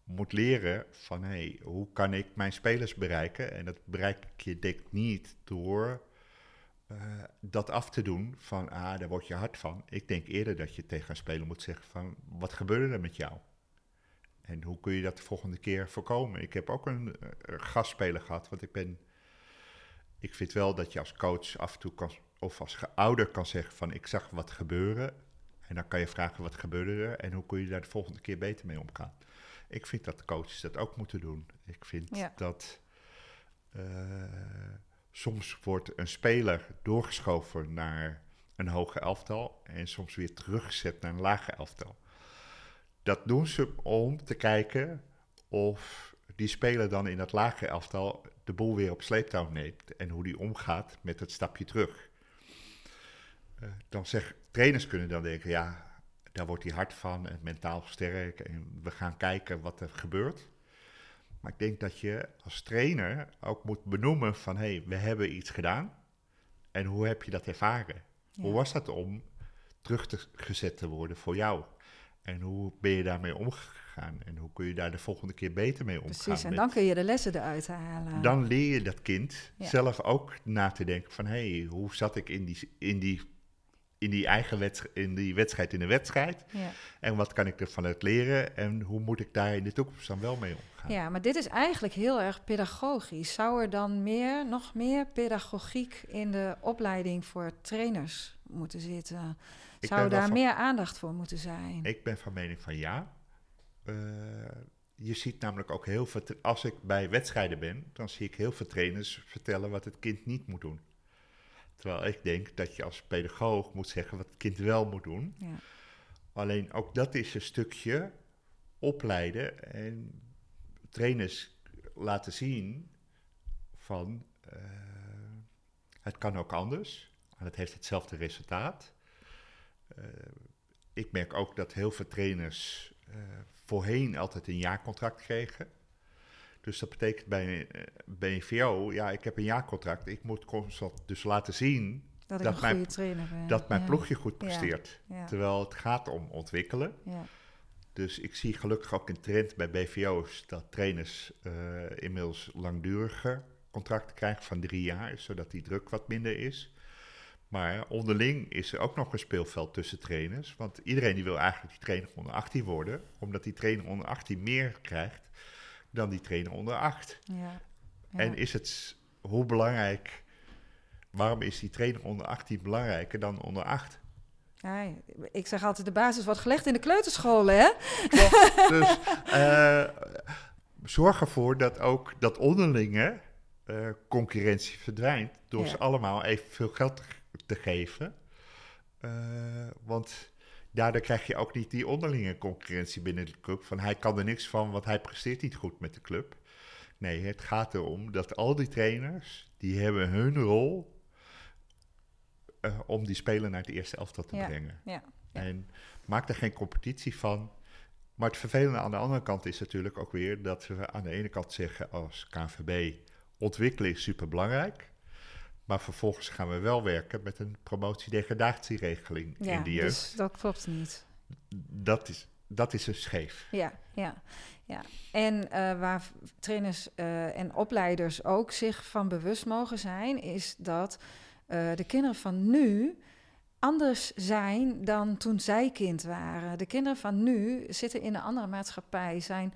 moet leren van hey, hoe kan ik mijn spelers bereiken? En dat bereik ik je denk ik niet door eh, dat af te doen van ah, daar word je hard van. Ik denk eerder dat je tegen een speler moet zeggen van wat gebeurde er met jou? En hoe kun je dat de volgende keer voorkomen? Ik heb ook een eh, gastspeler gehad, want ik ben. Ik vind wel dat je als coach af en toe kan, of als ouder kan zeggen van ik zag wat gebeuren. En dan kan je vragen wat gebeurde er en hoe kun je daar de volgende keer beter mee omgaan. Ik vind dat de coaches dat ook moeten doen. Ik vind Ja. dat eh, soms wordt een speler doorgeschoven naar een hoge elftal en soms weer teruggezet naar een lage elftal. Dat doen ze om te kijken of die speler dan in dat lage elftal de boel weer op sleeptouw neemt en hoe die omgaat met het stapje terug. Eh, dan zeg, trainers kunnen dan denken, ja, daar wordt hij hard van en mentaal sterk en we gaan kijken wat er gebeurt. Maar ik denk dat je als trainer ook moet benoemen van, hé, hey, we hebben iets gedaan en hoe heb je dat ervaren? Ja. Hoe was dat om terug te gezet te worden voor jou? En hoe ben je daarmee omgegaan? En hoe kun je daar de volgende keer beter mee omgaan? Precies, en met- dan kun je de lessen eruit halen. dan leer je dat kind Ja. zelf ook na te denken van... hé, hey, hoe zat ik in die, in die, in die eigen wedstrijd, in die wedstrijd in de wedstrijd? Ja. En wat kan ik ervan uit leren? En hoe moet ik daar in de toekomst dan wel mee omgaan? ja, maar dit is eigenlijk heel erg pedagogisch. Zou er dan meer, nog meer pedagogiek in de opleiding voor trainers moeten zitten? Zou daar van- meer aandacht voor moeten zijn? Ik ben van mening van ja. Eh, je ziet namelijk ook heel veel... Als ik bij wedstrijden ben, dan zie ik heel veel trainers vertellen wat het kind niet moet doen. Terwijl ik denk dat je als pedagoog moet zeggen wat het kind wel moet doen. Ja. Alleen ook dat is een stukje opleiden en trainers laten zien van eh, het kan ook anders, maar het heeft hetzelfde resultaat. Eh, ik merk ook dat heel veel trainers eh, voorheen altijd een jaarcontract kregen. Dus dat betekent bij, eh, bij een VO, ja, ik heb een jaarcontract. Ik moet constant dus laten zien Dat mijn- dat mijn ja. ploegje goed presteert. Ja. Terwijl het gaat om ontwikkelen. Ja. Dus ik zie gelukkig ook een trend bij BVO's dat trainers eh, inmiddels langduriger contracten krijgen van drie jaar, zodat die druk wat minder is. Maar onderling is er ook nog een speelveld tussen trainers. Want iedereen die wil eigenlijk die trainer onder 18 worden, omdat die trainer onder 18 meer krijgt dan die trainer onder 8. Ja. Ja. En is het hoe belangrijk, waarom is die trainer onder 18 belangrijker dan onder 8? Ja, ik zeg altijd, de basis wordt gelegd in de kleuterscholen, hè? dus eh, zorg ervoor dat ook dat onderlinge eh, concurrentie verdwijnt door Ja. ze allemaal evenveel geld te, te geven. Eh, want daardoor krijg je ook niet die onderlinge concurrentie binnen de club. Van hij kan er niks van, want hij presteert niet goed met de club. Nee, het gaat erom dat al die trainers, die hebben hun rol eh, om die speler naar het eerste elftal te Ja. brengen. Ja. Ja. En maak er geen competitie van. Maar het vervelende aan de andere kant is natuurlijk ook weer dat we aan de ene kant zeggen als KNVB ontwikkeling is superbelangrijk. Maar vervolgens gaan we wel werken met een promotie-degradatieregeling Ja, in de jeugd. dus dat klopt niet. Dat, is, dat is dus scheef. Ja, ja, ja. En eh, waar trainers eh, en opleiders ook zich van bewust mogen zijn, is dat eh, de kinderen van nu anders zijn dan toen zij kind waren. De kinderen van nu zitten in een andere maatschappij, zijn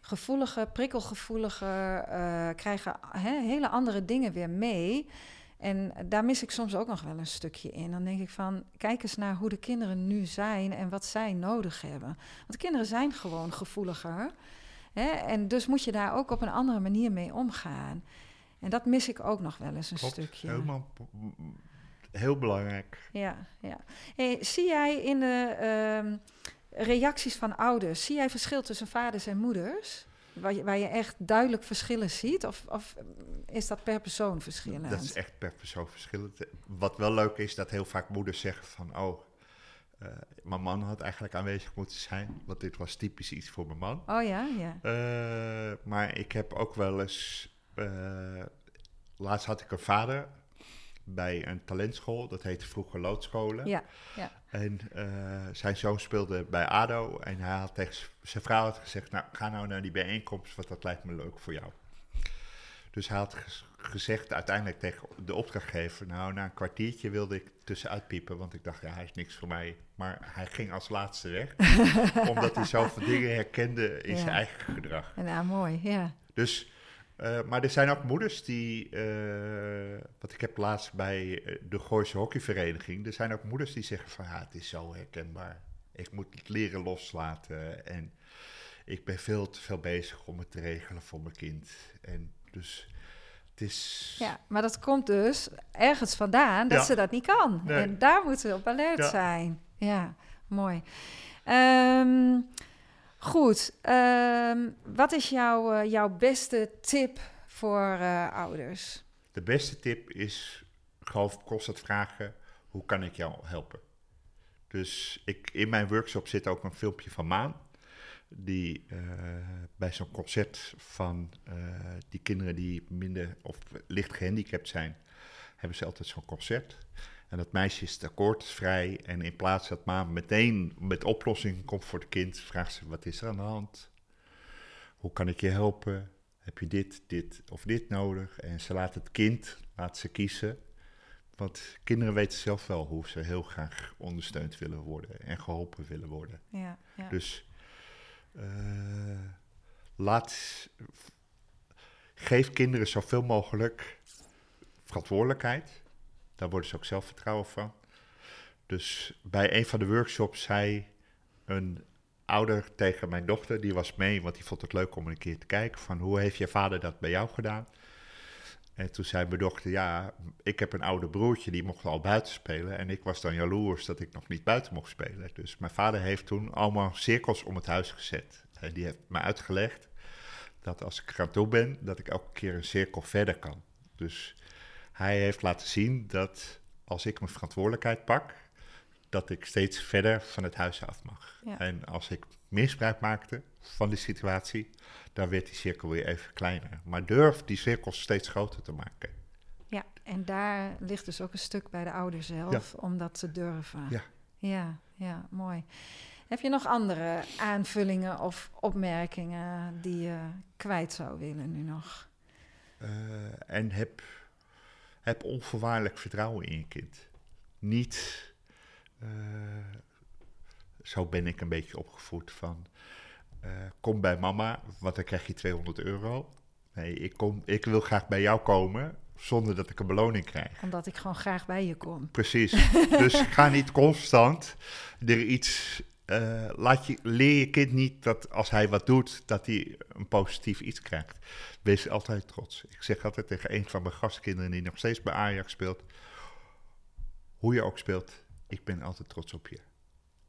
gevoeliger, prikkelgevoeliger, krijgen hele andere dingen weer mee. En daar mis ik soms ook nog wel een stukje in. Dan denk ik van, kijk eens naar hoe de kinderen nu zijn en wat zij nodig hebben. Want de kinderen zijn gewoon gevoeliger. Hè? En dus moet je daar ook op een andere manier mee omgaan. En dat mis ik ook nog wel eens een Klopt, stukje. helemaal heel belangrijk. Ja, ja. Hey, zie jij in de ehm, reacties van ouders, zie jij verschil tussen vaders en moeders? Waar je, waar je echt duidelijk verschillen ziet? Of, of is dat per persoon verschillend? Dat is echt per persoon verschillend. Wat wel leuk is, dat heel vaak moeders zeggen van... oh, eh, mijn man had eigenlijk aanwezig moeten zijn... want dit was typisch iets voor mijn man. Oh ja, ja. Eh, maar ik heb ook wel eens... eh, laatst had ik een vader bij een talentschool. Dat heette vroeger loodscholen. Ja, ja. En eh, zijn zoon speelde bij ADO. En hij had tegen zijn vrouw had gezegd... nou, ga nou naar die bijeenkomst, want dat lijkt me leuk voor jou. Dus hij had ges- gezegd uiteindelijk tegen de opdrachtgever... nou, na een kwartiertje wilde ik tussenuit piepen... want ik dacht, ja, hij is niks voor mij. Maar hij ging als laatste weg... omdat hij zoveel dingen herkende in Ja. zijn eigen gedrag. En, nou, mooi, ja. Dus Uh, maar er zijn ook moeders die, uh, wat ik heb laatst bij de Gooise Hockeyvereniging, er zijn ook moeders die zeggen van ja, het is zo herkenbaar. Ik moet het leren loslaten en ik ben veel te veel bezig om het te regelen voor mijn kind. En dus het is... Ja, maar dat komt dus ergens vandaan dat ze dat niet kan. En daar moeten we op alert zijn. Ja, mooi. Um, goed, um, wat is jouw, uh, jouw beste tip voor uh, ouders? De beste tip is gewoon constant vragen, hoe kan ik jou helpen? Dus ik, in mijn workshop zit ook een filmpje van Maan die uh, bij zo'n concert van die kinderen die minder of licht gehandicapt zijn, hebben ze altijd zo'n concert. En dat meisje is akkoordvrij en in plaats dat ma meteen met oplossing komt voor het kind, vraagt ze wat is er aan de hand? Hoe kan ik je helpen? Heb je dit, dit of dit nodig? En ze laat het kind, laat ze kiezen. Want kinderen weten zelf wel hoe ze heel graag ondersteund willen worden en geholpen willen worden. Ja, ja. Dus uh, laat, geef kinderen zoveel mogelijk verantwoordelijkheid. Daar worden ze ook zelfvertrouwen van. Dus bij een van de workshops zei een ouder tegen mijn dochter, die was mee, want die vond het leuk om een keer te kijken van hoe heeft je vader dat bij jou gedaan? En toen zei mijn dochter, ja, ik heb een oude broertje, die mocht al buiten spelen. En ik was dan jaloers dat ik nog niet buiten mocht spelen. Dus mijn vader heeft toen allemaal cirkels om het huis gezet. En die heeft me uitgelegd dat als ik eraan toe ben, dat ik elke keer een cirkel verder kan. Dus hij heeft laten zien dat als ik mijn verantwoordelijkheid pak, dat ik steeds verder van het huis af mag. En als ik misbruik maakte van die situatie, dan werd die cirkel weer even kleiner. Maar durf die cirkels steeds groter te maken. Ja, en daar ligt dus ook een stuk bij de ouder zelf om dat te durven. Ja. Ja, ja, mooi. Heb je nog andere aanvullingen of opmerkingen die je kwijt zou willen nu nog? Uh, en heb, heb onvoorwaardelijk vertrouwen in je kind. Niet, uh, zo ben ik een beetje opgevoed van uh, kom bij mama, want dan krijg je 200 euro. Nee, ik, kom, ik wil graag bij jou komen zonder dat ik een beloning krijg. Omdat ik gewoon graag bij je kom. Precies. dus ga niet constant er iets. Uh, laat je, leer je kind niet dat als hij wat doet, dat hij een positief iets krijgt. Wees altijd trots. Ik zeg altijd tegen een van mijn gastkinderen die nog steeds bij Ajax speelt: hoe je ook speelt, ik ben altijd trots op je.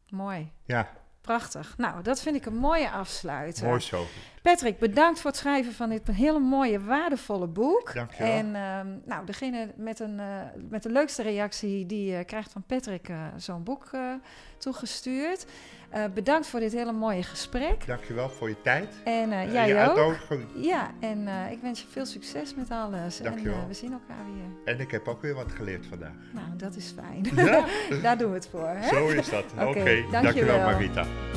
Mooi. Ja. Prachtig. Nou, dat vind ik een mooie afsluiter. Mooi zo. Patrick, bedankt voor het schrijven van dit hele mooie, waardevolle boek. Dankjewel. En uh, nou, degene met, een, uh, met de leukste reactie, die uh, krijgt van Patrick eh, zo'n boek toegestuurd. bedankt voor dit hele mooie gesprek. Dankjewel voor je tijd. En jij ook. Ja, en ik wens je veel succes met alles. Dankjewel. En we zien elkaar weer. En ik heb ook weer wat geleerd vandaag. Nou, dat is fijn. Ja? Daar doen we het voor. Hè? Zo is dat. Oké, okay, okay. dankjewel. dankjewel Marita.